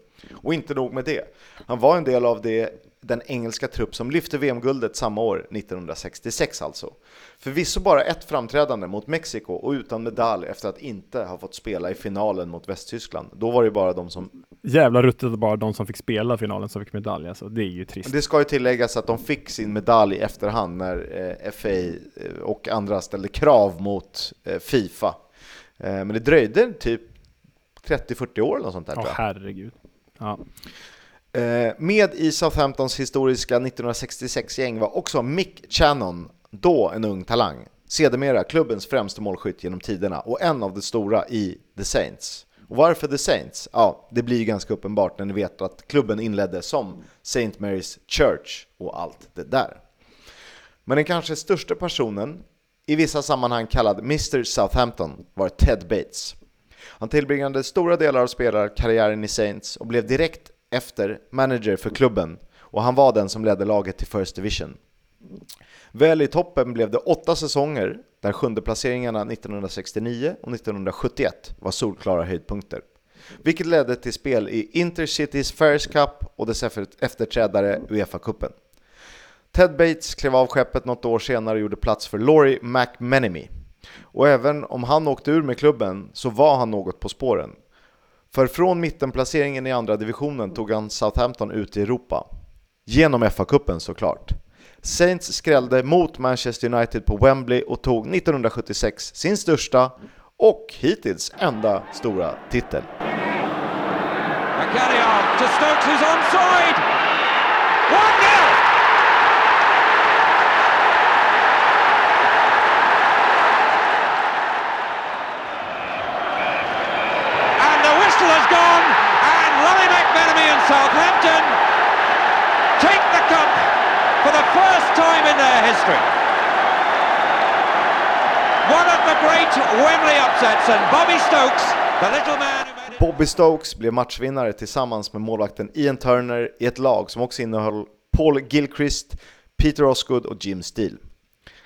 Och inte nog med det, han var en del av det den engelska trupp som lyfte VM-guldet samma år, 1966 alltså. Förvisso bara ett framträdande mot Mexiko och utan medalj efter att inte ha fått spela i finalen mot Västtyskland. Då var det bara de som... Jävla ruttet bara de som fick spela finalen som fick medalj, alltså. det är ju trist. Det ska ju tilläggas att de fick sin medalj i efterhand när eh, FA eh, och andra ställde krav mot eh, Fifa. Eh, men det dröjde typ 30-40 år eller något sånt där. Åh oh, herregud. Ja. Eh, med i Southamptons historiska 1966-gäng var också Mick Channon, då en ung talang, sedermera klubbens främste målskytt genom tiderna och en av de stora i The Saints. Och varför The Saints? Ja, det blir ju ganska uppenbart när ni vet att klubben inledde som St. Mary's Church och allt det där. Men den kanske största personen, i vissa sammanhang kallad Mr Southampton, var Ted Bates. Han tillbringade stora delar av spelarkarriären i Saints och blev direkt efter manager för klubben och han var den som ledde laget till First Division. Väl i toppen blev det åtta säsonger där sjunde placeringarna 1969 och 1971 var solklara höjdpunkter. Vilket ledde till spel i Intercities Fairs Cup och dess efterträdare Uefa-cupen. Ted Bates klev av skeppet något år senare och gjorde plats för Laurie McMenemy. Och även om han åkte ur med klubben så var han något på spåren. För från mittenplaceringen i andra divisionen tog han Southampton ut i Europa. Genom FA-cupen såklart. Saints skrällde mot Manchester United på Wembley och tog 1976 sin största och hittills enda stora titel. to Stokes who's onside! 1-0! Southampton take the first time in their history. One of the great Wembley upsets and Bobby Stokes, the little man Bobby Stokes blev matchvinnare tillsammans med målvakten Ian Turner i ett lag som också innehöll Paul Gilchrist, Peter Osgood och Jim Steele.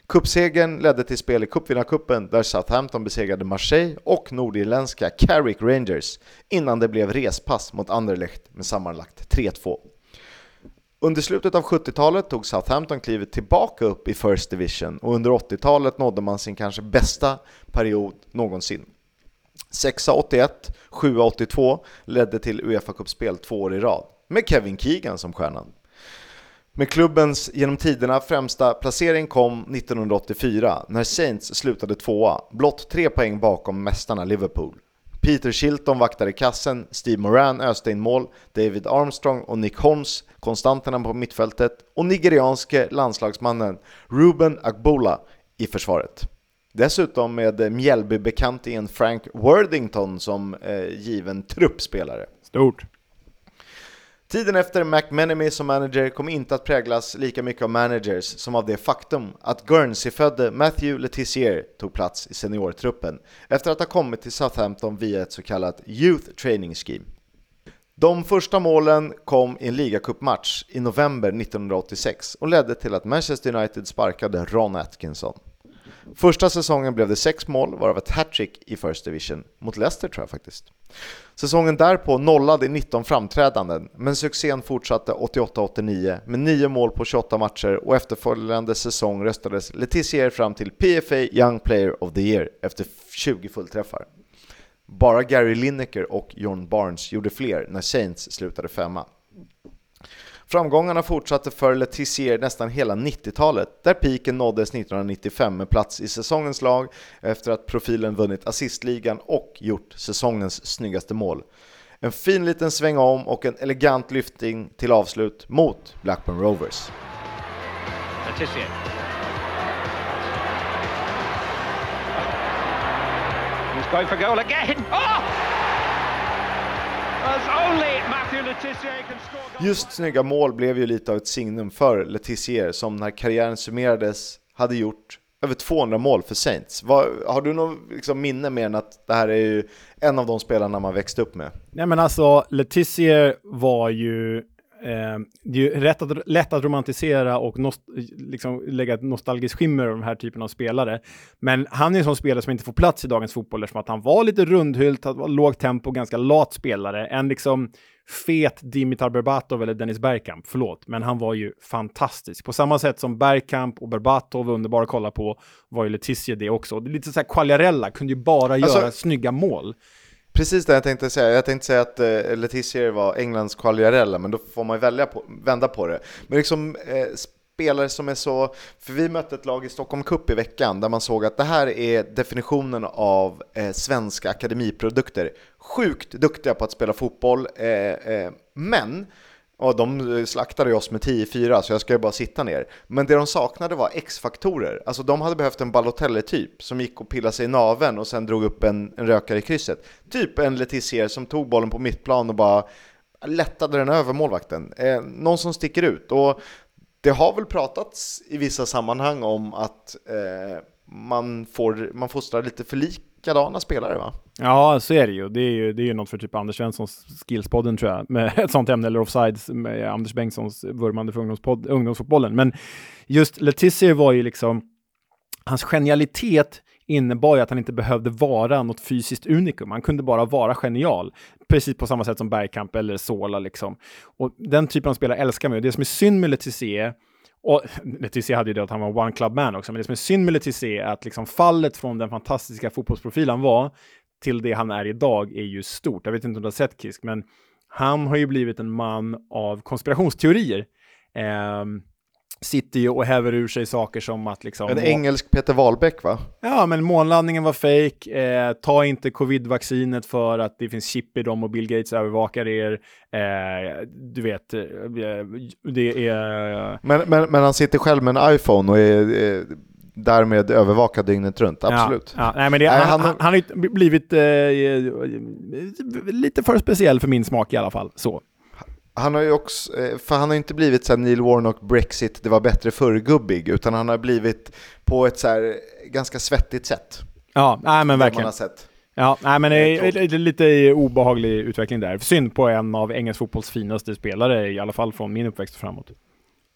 Cupsegern ledde till spel i cupvinnarcupen där Southampton besegrade Marseille och nordirländska Carrick Rangers innan det blev respass mot Anderlecht med sammanlagt 3-2. Under slutet av 70-talet tog Southampton klivet tillbaka upp i First Division och under 80-talet nådde man sin kanske bästa period någonsin. 6-81, 7-82 ledde till Uefa Cup-spel två år i rad, med Kevin Keegan som stjärnan. Men klubbens genom tiderna främsta placering kom 1984 när Saints slutade tvåa, blott tre poäng bakom mästarna Liverpool. Peter Shilton vaktade kassen, Steve Moran öste in mål, David Armstrong och Nick Holmes konstanterna på mittfältet och nigerianske landslagsmannen Ruben Agbola i försvaret. Dessutom med Mjällby-bekantingen Frank Worthington som eh, given truppspelare. Stort! Tiden efter McMenemy som manager kom inte att präglas lika mycket av managers som av det faktum att Guernsey-födde Matthew Letizier tog plats i seniortruppen efter att ha kommit till Southampton via ett så kallat Youth Training Scheme. De första målen kom i en ligacupmatch i november 1986 och ledde till att Manchester United sparkade Ron Atkinson. Första säsongen blev det sex mål, varav ett hattrick i First Division, mot Leicester tror jag faktiskt. Säsongen därpå nollade i 19 framträdanden, men succén fortsatte 88-89 med 9 mål på 28 matcher och efterföljande säsong röstades Letizier fram till PFA Young Player of the Year efter 20 fullträffar. Bara Gary Lineker och John Barnes gjorde fler när Saints slutade femma. Framgångarna fortsatte för Letizier nästan hela 90-talet, där piken nåddes 1995 med plats i säsongens lag efter att profilen vunnit assistligan och gjort säsongens snyggaste mål. En fin liten sväng om och en elegant lyftning till avslut mot Blackburn Rovers. Letizier. He's going for goal again! Oh! Just snygga mål blev ju lite av ett signum för Letizier som när karriären summerades hade gjort över 200 mål för Saints. Var, har du något liksom, minne mer än att det här är ju en av de spelarna man växte upp med? Nej men alltså, Letizier var ju Eh, det är ju rätt att, lätt att romantisera och nost, liksom lägga ett nostalgiskt skimmer över den här typen av spelare. Men han är en sån spelare som inte får plats i dagens fotboll eftersom att han var lite rundhylt, var lågt tempo, ganska lat spelare. En liksom fet Dimitar Berbatov eller Dennis Bergkamp, förlåt, men han var ju fantastisk. På samma sätt som Bergkamp och Berbatov var underbara att kolla på, var ju Letizia det också. Det är lite så här Quagliarella, kunde ju bara alltså, göra snygga mål. Precis det jag tänkte säga. Jag tänkte säga att eh, Letizier var Englands Quagliarella, men då får man ju välja på, vända på det. Men liksom eh, spelare som är så... För vi mötte ett lag i Stockholm Cup i veckan där man såg att det här är definitionen av eh, svenska akademiprodukter. Sjukt duktiga på att spela fotboll, eh, eh men och de eh, slaktade oss med 10-4 så jag ska ju bara sitta ner. Men det de saknade var X-faktorer. Alltså de hade behövt en Balotelli-typ som gick och pillade sig i naven och sen drog upp en, en rökare i krysset. Typ en Letizier som tog bollen på mittplan och bara lättade den över målvakten. Eh, någon som sticker ut. Och det har väl pratats i vissa sammanhang om att eh, man, får, man fostrar lite för likadana spelare va? Ja, så är det ju. Det är ju, det är ju något för typ Anders Svenssons Skillspodden tror jag, med ett sånt ämne, eller Offsides med Anders Bengtssons vurmande för ungdomsfotbollen. Men just Letizier var ju liksom, hans genialitet innebar ju att han inte behövde vara något fysiskt unikum. Han kunde bara vara genial. Precis på samma sätt som Bergkamp eller Sola liksom. Och den typen av spelare älskar man ju. Det som är synd med Letizier och Letizier hade ju det att han var one club man också, men det som är synd med Letizier är att liksom fallet från den fantastiska fotbollsprofil han var till det han är idag är ju stort. Jag vet inte om du har sett Kisk, men han har ju blivit en man av konspirationsteorier. Eh, sitter ju och häver ur sig saker som att liksom... En engelsk Peter Wahlbeck va? Ja, men månladdningen var fake. Eh, ta inte covid-vaccinet för att det finns chip i dem och Bill Gates övervakar er. Eh, du vet, eh, det är... Men, men, men han sitter själv med en iPhone och är därmed övervakad dygnet runt, absolut. Ja, ja. Nej, men det, Nej, han, han, han, har blivit eh, lite för speciell för min smak i alla fall. Så. Han har ju också, eh, för han har inte blivit så Neil Warnock Brexit, det var bättre förr-gubbig, utan han har blivit på ett så här ganska svettigt sätt. Ja, nej men verkligen. Man har sett. Ja, nej, men det är lite obehaglig utveckling där. Synd på en av engelsk fotbolls finaste spelare, i alla fall från min uppväxt framåt.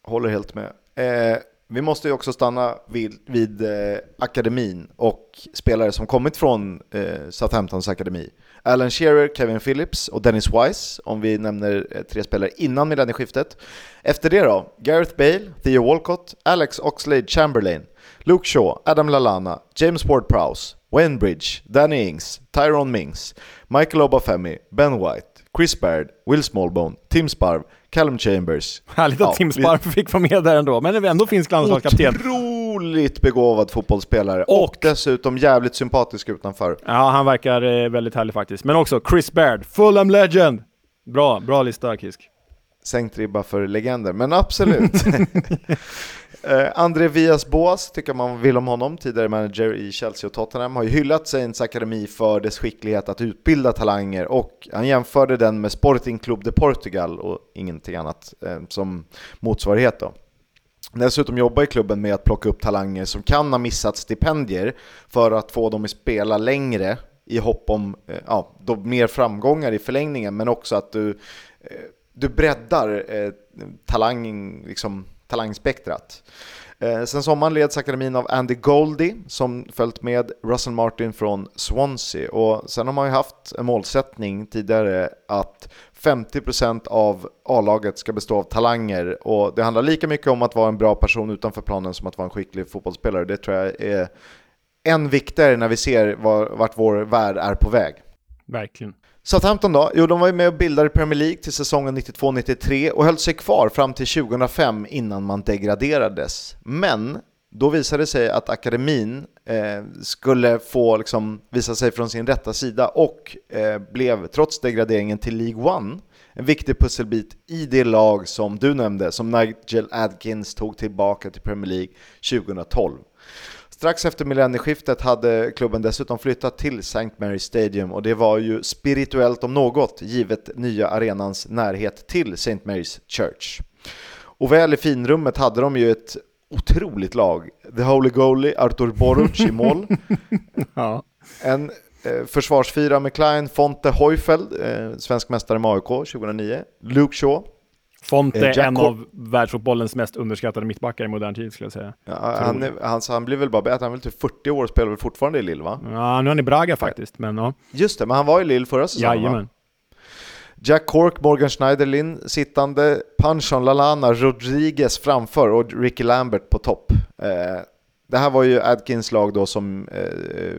Håller helt med. Eh, vi måste ju också stanna vid, vid eh, akademin och spelare som kommit från eh, Southamptons akademi. Alan Shearer, Kevin Phillips och Dennis Wise, om vi nämner eh, tre spelare innan millennieskiftet. Efter det då, Gareth Bale, Theo Walcott, Alex Oxlade-Chamberlain, Luke Shaw, Adam Lallana, James Ward-Prowse, Wayne Bridge, Danny Ings, Tyrone Mings, Michael Obafemi, Ben White, Chris Baird, Will Smallbone, Tim Sparv, Callum Chambers. Härligt att ja, Tim Sparv fick vara med där ändå, men ändå finsk landslagskapten. Otroligt begåvad fotbollsspelare och, och, dessutom jävligt sympatisk utanför. Ja, han verkar eh, väldigt härlig faktiskt. Men också Chris Baird, Fulham Legend! Bra, bra lista Kisk. Sänkt ribba för legender, men absolut. Eh, André Vias Boas tycker man vill om honom, tidigare manager i Chelsea och Tottenham, har ju hyllat Saints Akademi för dess skicklighet att utbilda talanger och han jämförde den med Sporting Club de Portugal och ingenting annat eh, som motsvarighet då. Dessutom jobbar ju klubben med att plocka upp talanger som kan ha missat stipendier för att få dem att spela längre i hopp om eh, ja, mer framgångar i förlängningen, men också att du, eh, du breddar eh, talang, liksom, talangspektrat. Eh, sen sommaren leds akademin av Andy Goldie som följt med Russell Martin från Swansea och sen har man ju haft en målsättning tidigare att 50% av A-laget ska bestå av talanger och det handlar lika mycket om att vara en bra person utanför planen som att vara en skicklig fotbollsspelare. Det tror jag är än viktigare när vi ser vart vår värld är på väg. Verkligen. Southampton då? Jo, de var ju med och bildade Premier League till säsongen 92-93 och höll sig kvar fram till 2005 innan man degraderades. Men då visade det sig att akademin eh, skulle få liksom, visa sig från sin rätta sida och eh, blev, trots degraderingen till League One, en viktig pusselbit i det lag som du nämnde, som Nigel Adkins tog tillbaka till Premier League 2012. Strax efter millennieskiftet hade klubben dessutom flyttat till St. Mary's Stadium och det var ju spirituellt om något givet nya arenans närhet till St. Mary's Church. Och väl i finrummet hade de ju ett otroligt lag. The Holy Goalie, Artur Boruc i mål. ja. En eh, försvarsfyra med Klein, Fonte Heufeld, eh, svensk mästare med AIK 2009. Luke Shaw, Fonte, eh, en av världsfotbollens mest underskattade mittbackar i modern tid skulle jag säga. Ja, han, är, han, han blir väl bara bättre, han är väl typ 40 år och spelar väl fortfarande i Lille va? Ja, nu är han i Braga faktiskt, men ja. Just det, men han var i Lille förra säsongen Jajamän. va? Jack Cork, Morgan Schneiderlin sittande, Panchon Lalana, Rodriguez framför och Ricky Lambert på topp. Eh, det här var ju Adkins lag då som eh,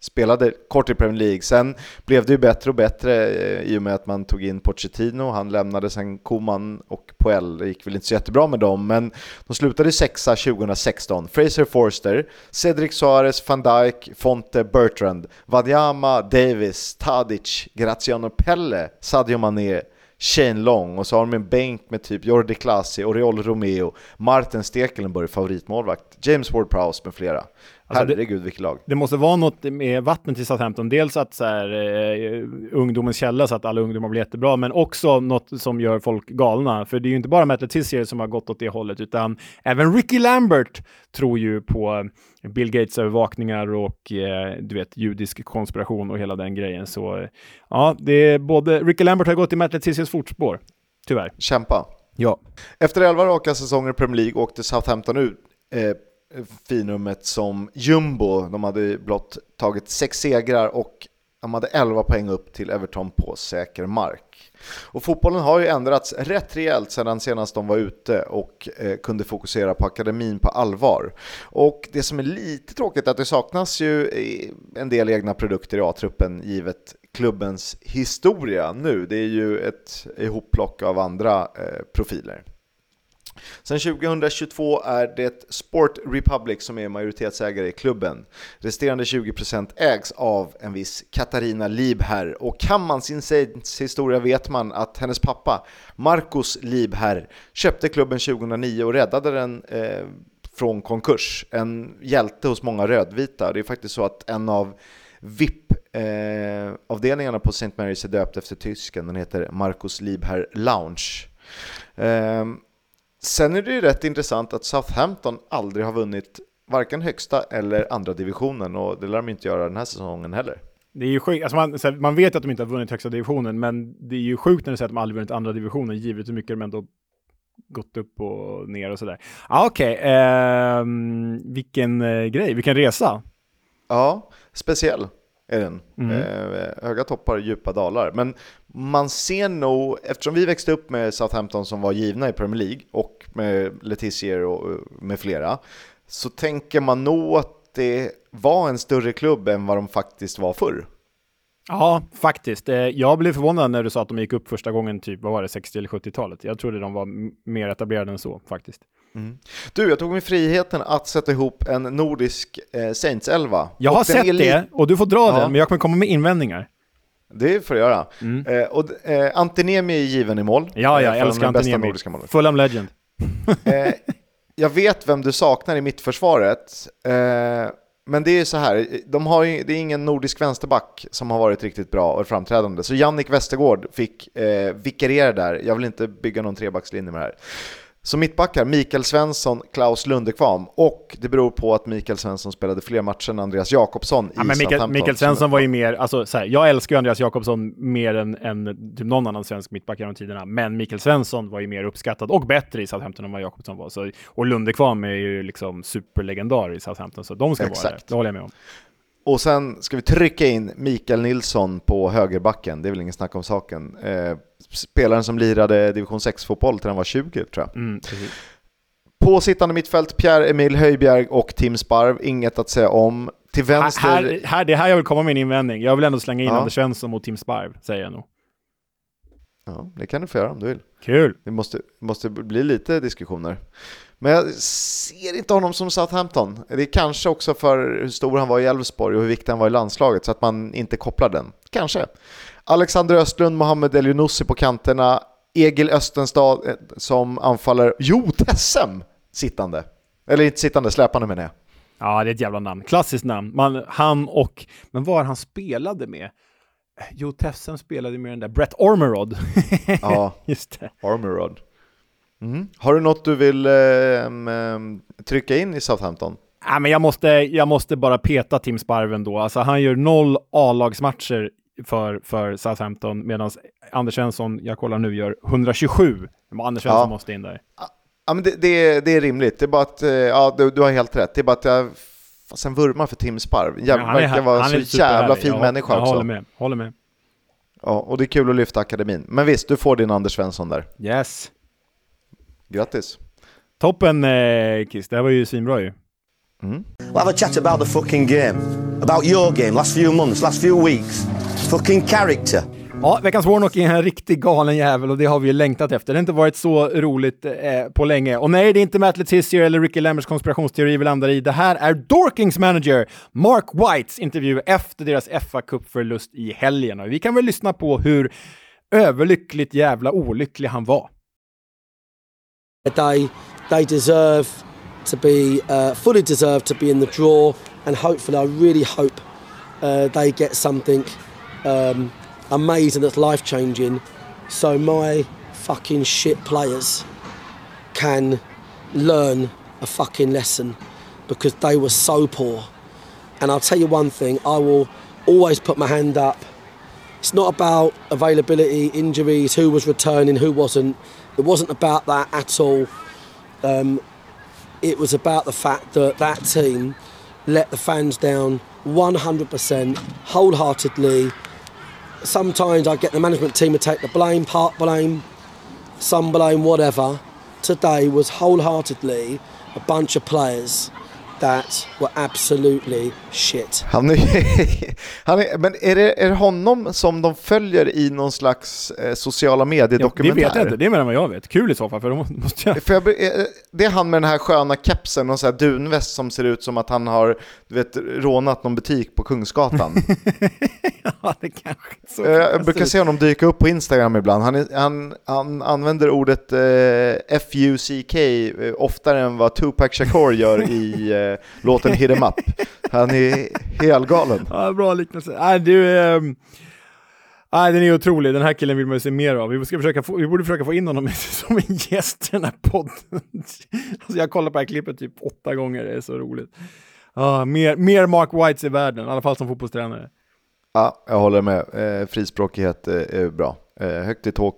spelade kort i Premier League. Sen blev det ju bättre och bättre eh, i och med att man tog in Pochettino. Han lämnade sen Koman och Poel. Det gick väl inte så jättebra med dem, men de slutade sexa 2016. Fraser Forster, Cedric Suarez, van Dijk, Fonte, Bertrand, Wanyama, Davis, Tadic, Graziano Pelle, Sadio Mané, Shane Long och så har de en bänk med typ Jordi Klasi, Oriol Romeo, Martin Stekelenburg, favoritmålvakt, James Ward-Prowse med flera. Alltså Herregud, vilket lag. Det måste vara något med vattnet i Southampton. Dels att så här, eh, ungdomens källa så att alla ungdomar blir jättebra, men också något som gör folk galna. För det är ju inte bara Matt Letizier som har gått åt det hållet, utan även Ricky Lambert tror ju på Bill Gates övervakningar och eh, du vet, judisk konspiration och hela den grejen. Så eh, ja, det är både Ricky Lambert har gått i Matt Letiziers fotspår, tyvärr. Kämpa. Ja. Efter 11 raka säsonger i Premier League åkte Southampton ut eh, finrummet som jumbo. De hade blott tagit sex segrar och de hade 11 poäng upp till Everton på säker mark. Och fotbollen har ju ändrats rätt rejält sedan senast de var ute och eh, kunde fokusera på akademin på allvar. Och det som är lite tråkigt är att det saknas ju eh, en del egna produkter i A-truppen givet klubbens historia nu. Det är ju ett ihopplock av andra eh, profiler. Sen 2022 är det Sport Republic som är majoritetsägare i klubben. Resterande 20% ägs av en viss Katarina Liebherr och kan man sin historia vet man att hennes pappa Marcus Liebherr köpte klubben 2009 och räddade den eh, från konkurs. En hjälte hos många rödvita. Det är faktiskt så att en av VIP Eh, avdelningarna på St. Mary's är döpt efter tysken, den heter Marcus Liebherr Lounge. Eh, sen är det ju rätt intressant att Southampton aldrig har vunnit varken högsta eller andra divisionen och det lär de inte göra den här säsongen heller. Det är ju sjukt, alltså man, man vet att de inte har vunnit högsta divisionen, men det är ju sjukt när du säger att de aldrig vunnit andra divisionen, givet hur mycket de ändå gått upp och ner och sådär. Ah, Okej, okay. eh, vilken eh, grej, vilken resa. Ja, speciell är den. Mm. Eh, höga toppar, djupa dalar. Men man ser nog, eftersom vi växte upp med Southampton som var givna i Premier League och med Letizier och med flera, så tänker man nog att det var en större klubb än vad de faktiskt var förr. Ja, faktiskt. Eh, jag blev förvånad när du sa att de gick upp första gången, typ, vad var det, 60 eller 70-talet. Jag trodde de var mer etablerade än så, faktiskt. Mm. Du, jag tog mig friheten att sätta ihop en nordisk eh, Saints-elva. Jag har sett det, och du får dra ja. den, men jag kommer komma med invändningar. Det får du göra. Mm. Eh, och, eh, Antinemi är given i mål. Ja, jag eh, älskar Antinemi. Fulham Legend. eh, jag vet vem du saknar i mittförsvaret. Eh, men det är så här, de har ju, det är ingen nordisk vänsterback som har varit riktigt bra och framträdande. Så Jannik Westergård fick eh, vikariera där. Jag vill inte bygga någon trebackslinje med det här. Så mittbackar, Mikael Svensson, Klaus Lundekvam och det beror på att Mikael Svensson spelade fler matcher än Andreas Jakobsson ja, i men Mikael, Mikael Svensson var ju mer, alltså så här, jag älskar ju Andreas Jakobsson mer än, än typ någon annan svensk mittback genom tiderna, men Mikael Svensson var ju mer uppskattad och bättre i Southampton än vad Jakobsson var. Så, och Lundekvam är ju liksom superlegendar i Southampton, så de ska Exakt. vara där, det håller jag med om. Och sen ska vi trycka in Mikael Nilsson på högerbacken, det är väl ingen snack om saken. Eh, spelaren som lirade division 6-fotboll till han var 20 tror jag. Mm, på sittande mittfält Pierre-Emil Höjbjerg och Tim Sparv, inget att säga om. Till vänster... Här, här, det här jag vill komma med en invändning. Jag vill ändå slänga in ja. Anders Svensson mot Tim Sparv, säger jag nog. Ja, det kan du få göra om du vill. Kul! Det måste, måste bli lite diskussioner. Men jag ser inte honom som Southampton. Det är kanske också för hur stor han var i Elfsborg och hur viktig han var i landslaget så att man inte kopplar den. Kanske. Alexander Östlund, Mohamed Elionossi på kanterna, Egil Östenstad eh, som anfaller, jo Tessem sittande. Eller inte sittande, släpande menar jag. Ja, det är ett jävla namn. Klassiskt namn. Man, han och, men var han spelade med? Jo, Tessem spelade med den där Brett Ormerod. ja, just det. Ormerod. Mm. Har du något du vill eh, trycka in i Southampton? Ja, men jag, måste, jag måste bara peta Tim Sparven då. Alltså, han gör noll A-lagsmatcher för, för Southampton medan Anders Svensson, jag kollar nu, gör 127. Men Anders Svensson ja. måste in där. Ja, men det, det, är, det är rimligt. Det är bara att, eh, ja, du, du har helt rätt. Det är bara att jag sen vurmar för Tim Sparv. Jag ja, verkar vara en så jävla fin jag, människa jag också. Håller med, håller med. Ja, och det är kul att lyfta akademin. Men visst, du får din Anders Svensson där. Yes. Grattis. Toppen eh, Kiss, det här var ju svinbra ju. Mm. We'll have a chat about the fucking game. About your game, last few months, last few weeks. Fucking character. Ja, veckans Warnock är en riktig galen jävel och det har vi ju längtat efter. Det har inte varit så roligt eh, på länge. Och nej, det är inte Matt Letizia eller Ricky Lammers konspirationsteori vi landar i. Det här är Dorkings manager Mark Whites intervju efter deras fa Cup-förlust i helgen. Och vi kan väl lyssna på hur överlyckligt jävla olycklig han var. They, they deserve to be, uh, fully deserve to be in the draw and hopefully I really hope uh, they get something um, amazing that's life changing. So my fucking shit players can learn a fucking lesson because they were so poor. And I'll tell you one thing, I will always put my hand up. It's not about availability, injuries, who was returning, who wasn't. It wasn't about that at all. Um, it was about the fact that that team let the fans down 100%, wholeheartedly. Sometimes I get the management team to take the blame, part blame, some blame, whatever. Today was wholeheartedly a bunch of players that were absolutely shit. Han är, han är, men är det, är det honom som de följer i någon slags eh, sociala medier-dokumentär? Ja, det vet jag inte, det är mer än vad jag vet. Kul i så fall, för då måste jag... För jag, eh, det är han med den här sköna kepsen och så här dunväst som ser ut som att han har du vet, rånat någon butik på Kungsgatan. ja, det kanske så eh, Jag brukar se honom dyka upp på Instagram ibland. Han, är, han, han använder ordet eh, FUCK eh, oftare än vad Tupac Shakur gör i eh, låten Hit em up. Han är Helgalen. Ja, bra liknelse. Nej, du, ehm, nej, den är otrolig. Den här killen vill man ju se mer av. Vi, ska försöka få, vi borde försöka få in honom som en gäst i den här podden. Alltså, jag kollar på det här klippet typ åtta gånger. Det är så roligt. Ja, mer, mer Mark Whites i världen, i alla fall som fotbollstränare. Ja, jag håller med. Eh, frispråkighet eh, är bra. Eh, högt, i hö-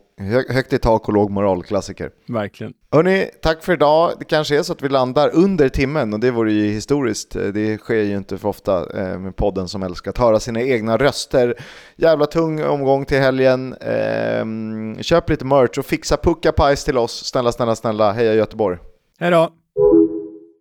högt i tak och låg moral, klassiker. Verkligen. Hörni, tack för idag. Det kanske är så att vi landar under timmen och det vore ju historiskt. Eh, Det sker ju inte för ofta eh, med podden som älskar att höra sina egna röster. Jävla tung omgång till helgen. Eh, köp lite merch och fixa pucka pies till oss. Snälla, snälla, snälla. Heja Göteborg! Hej då!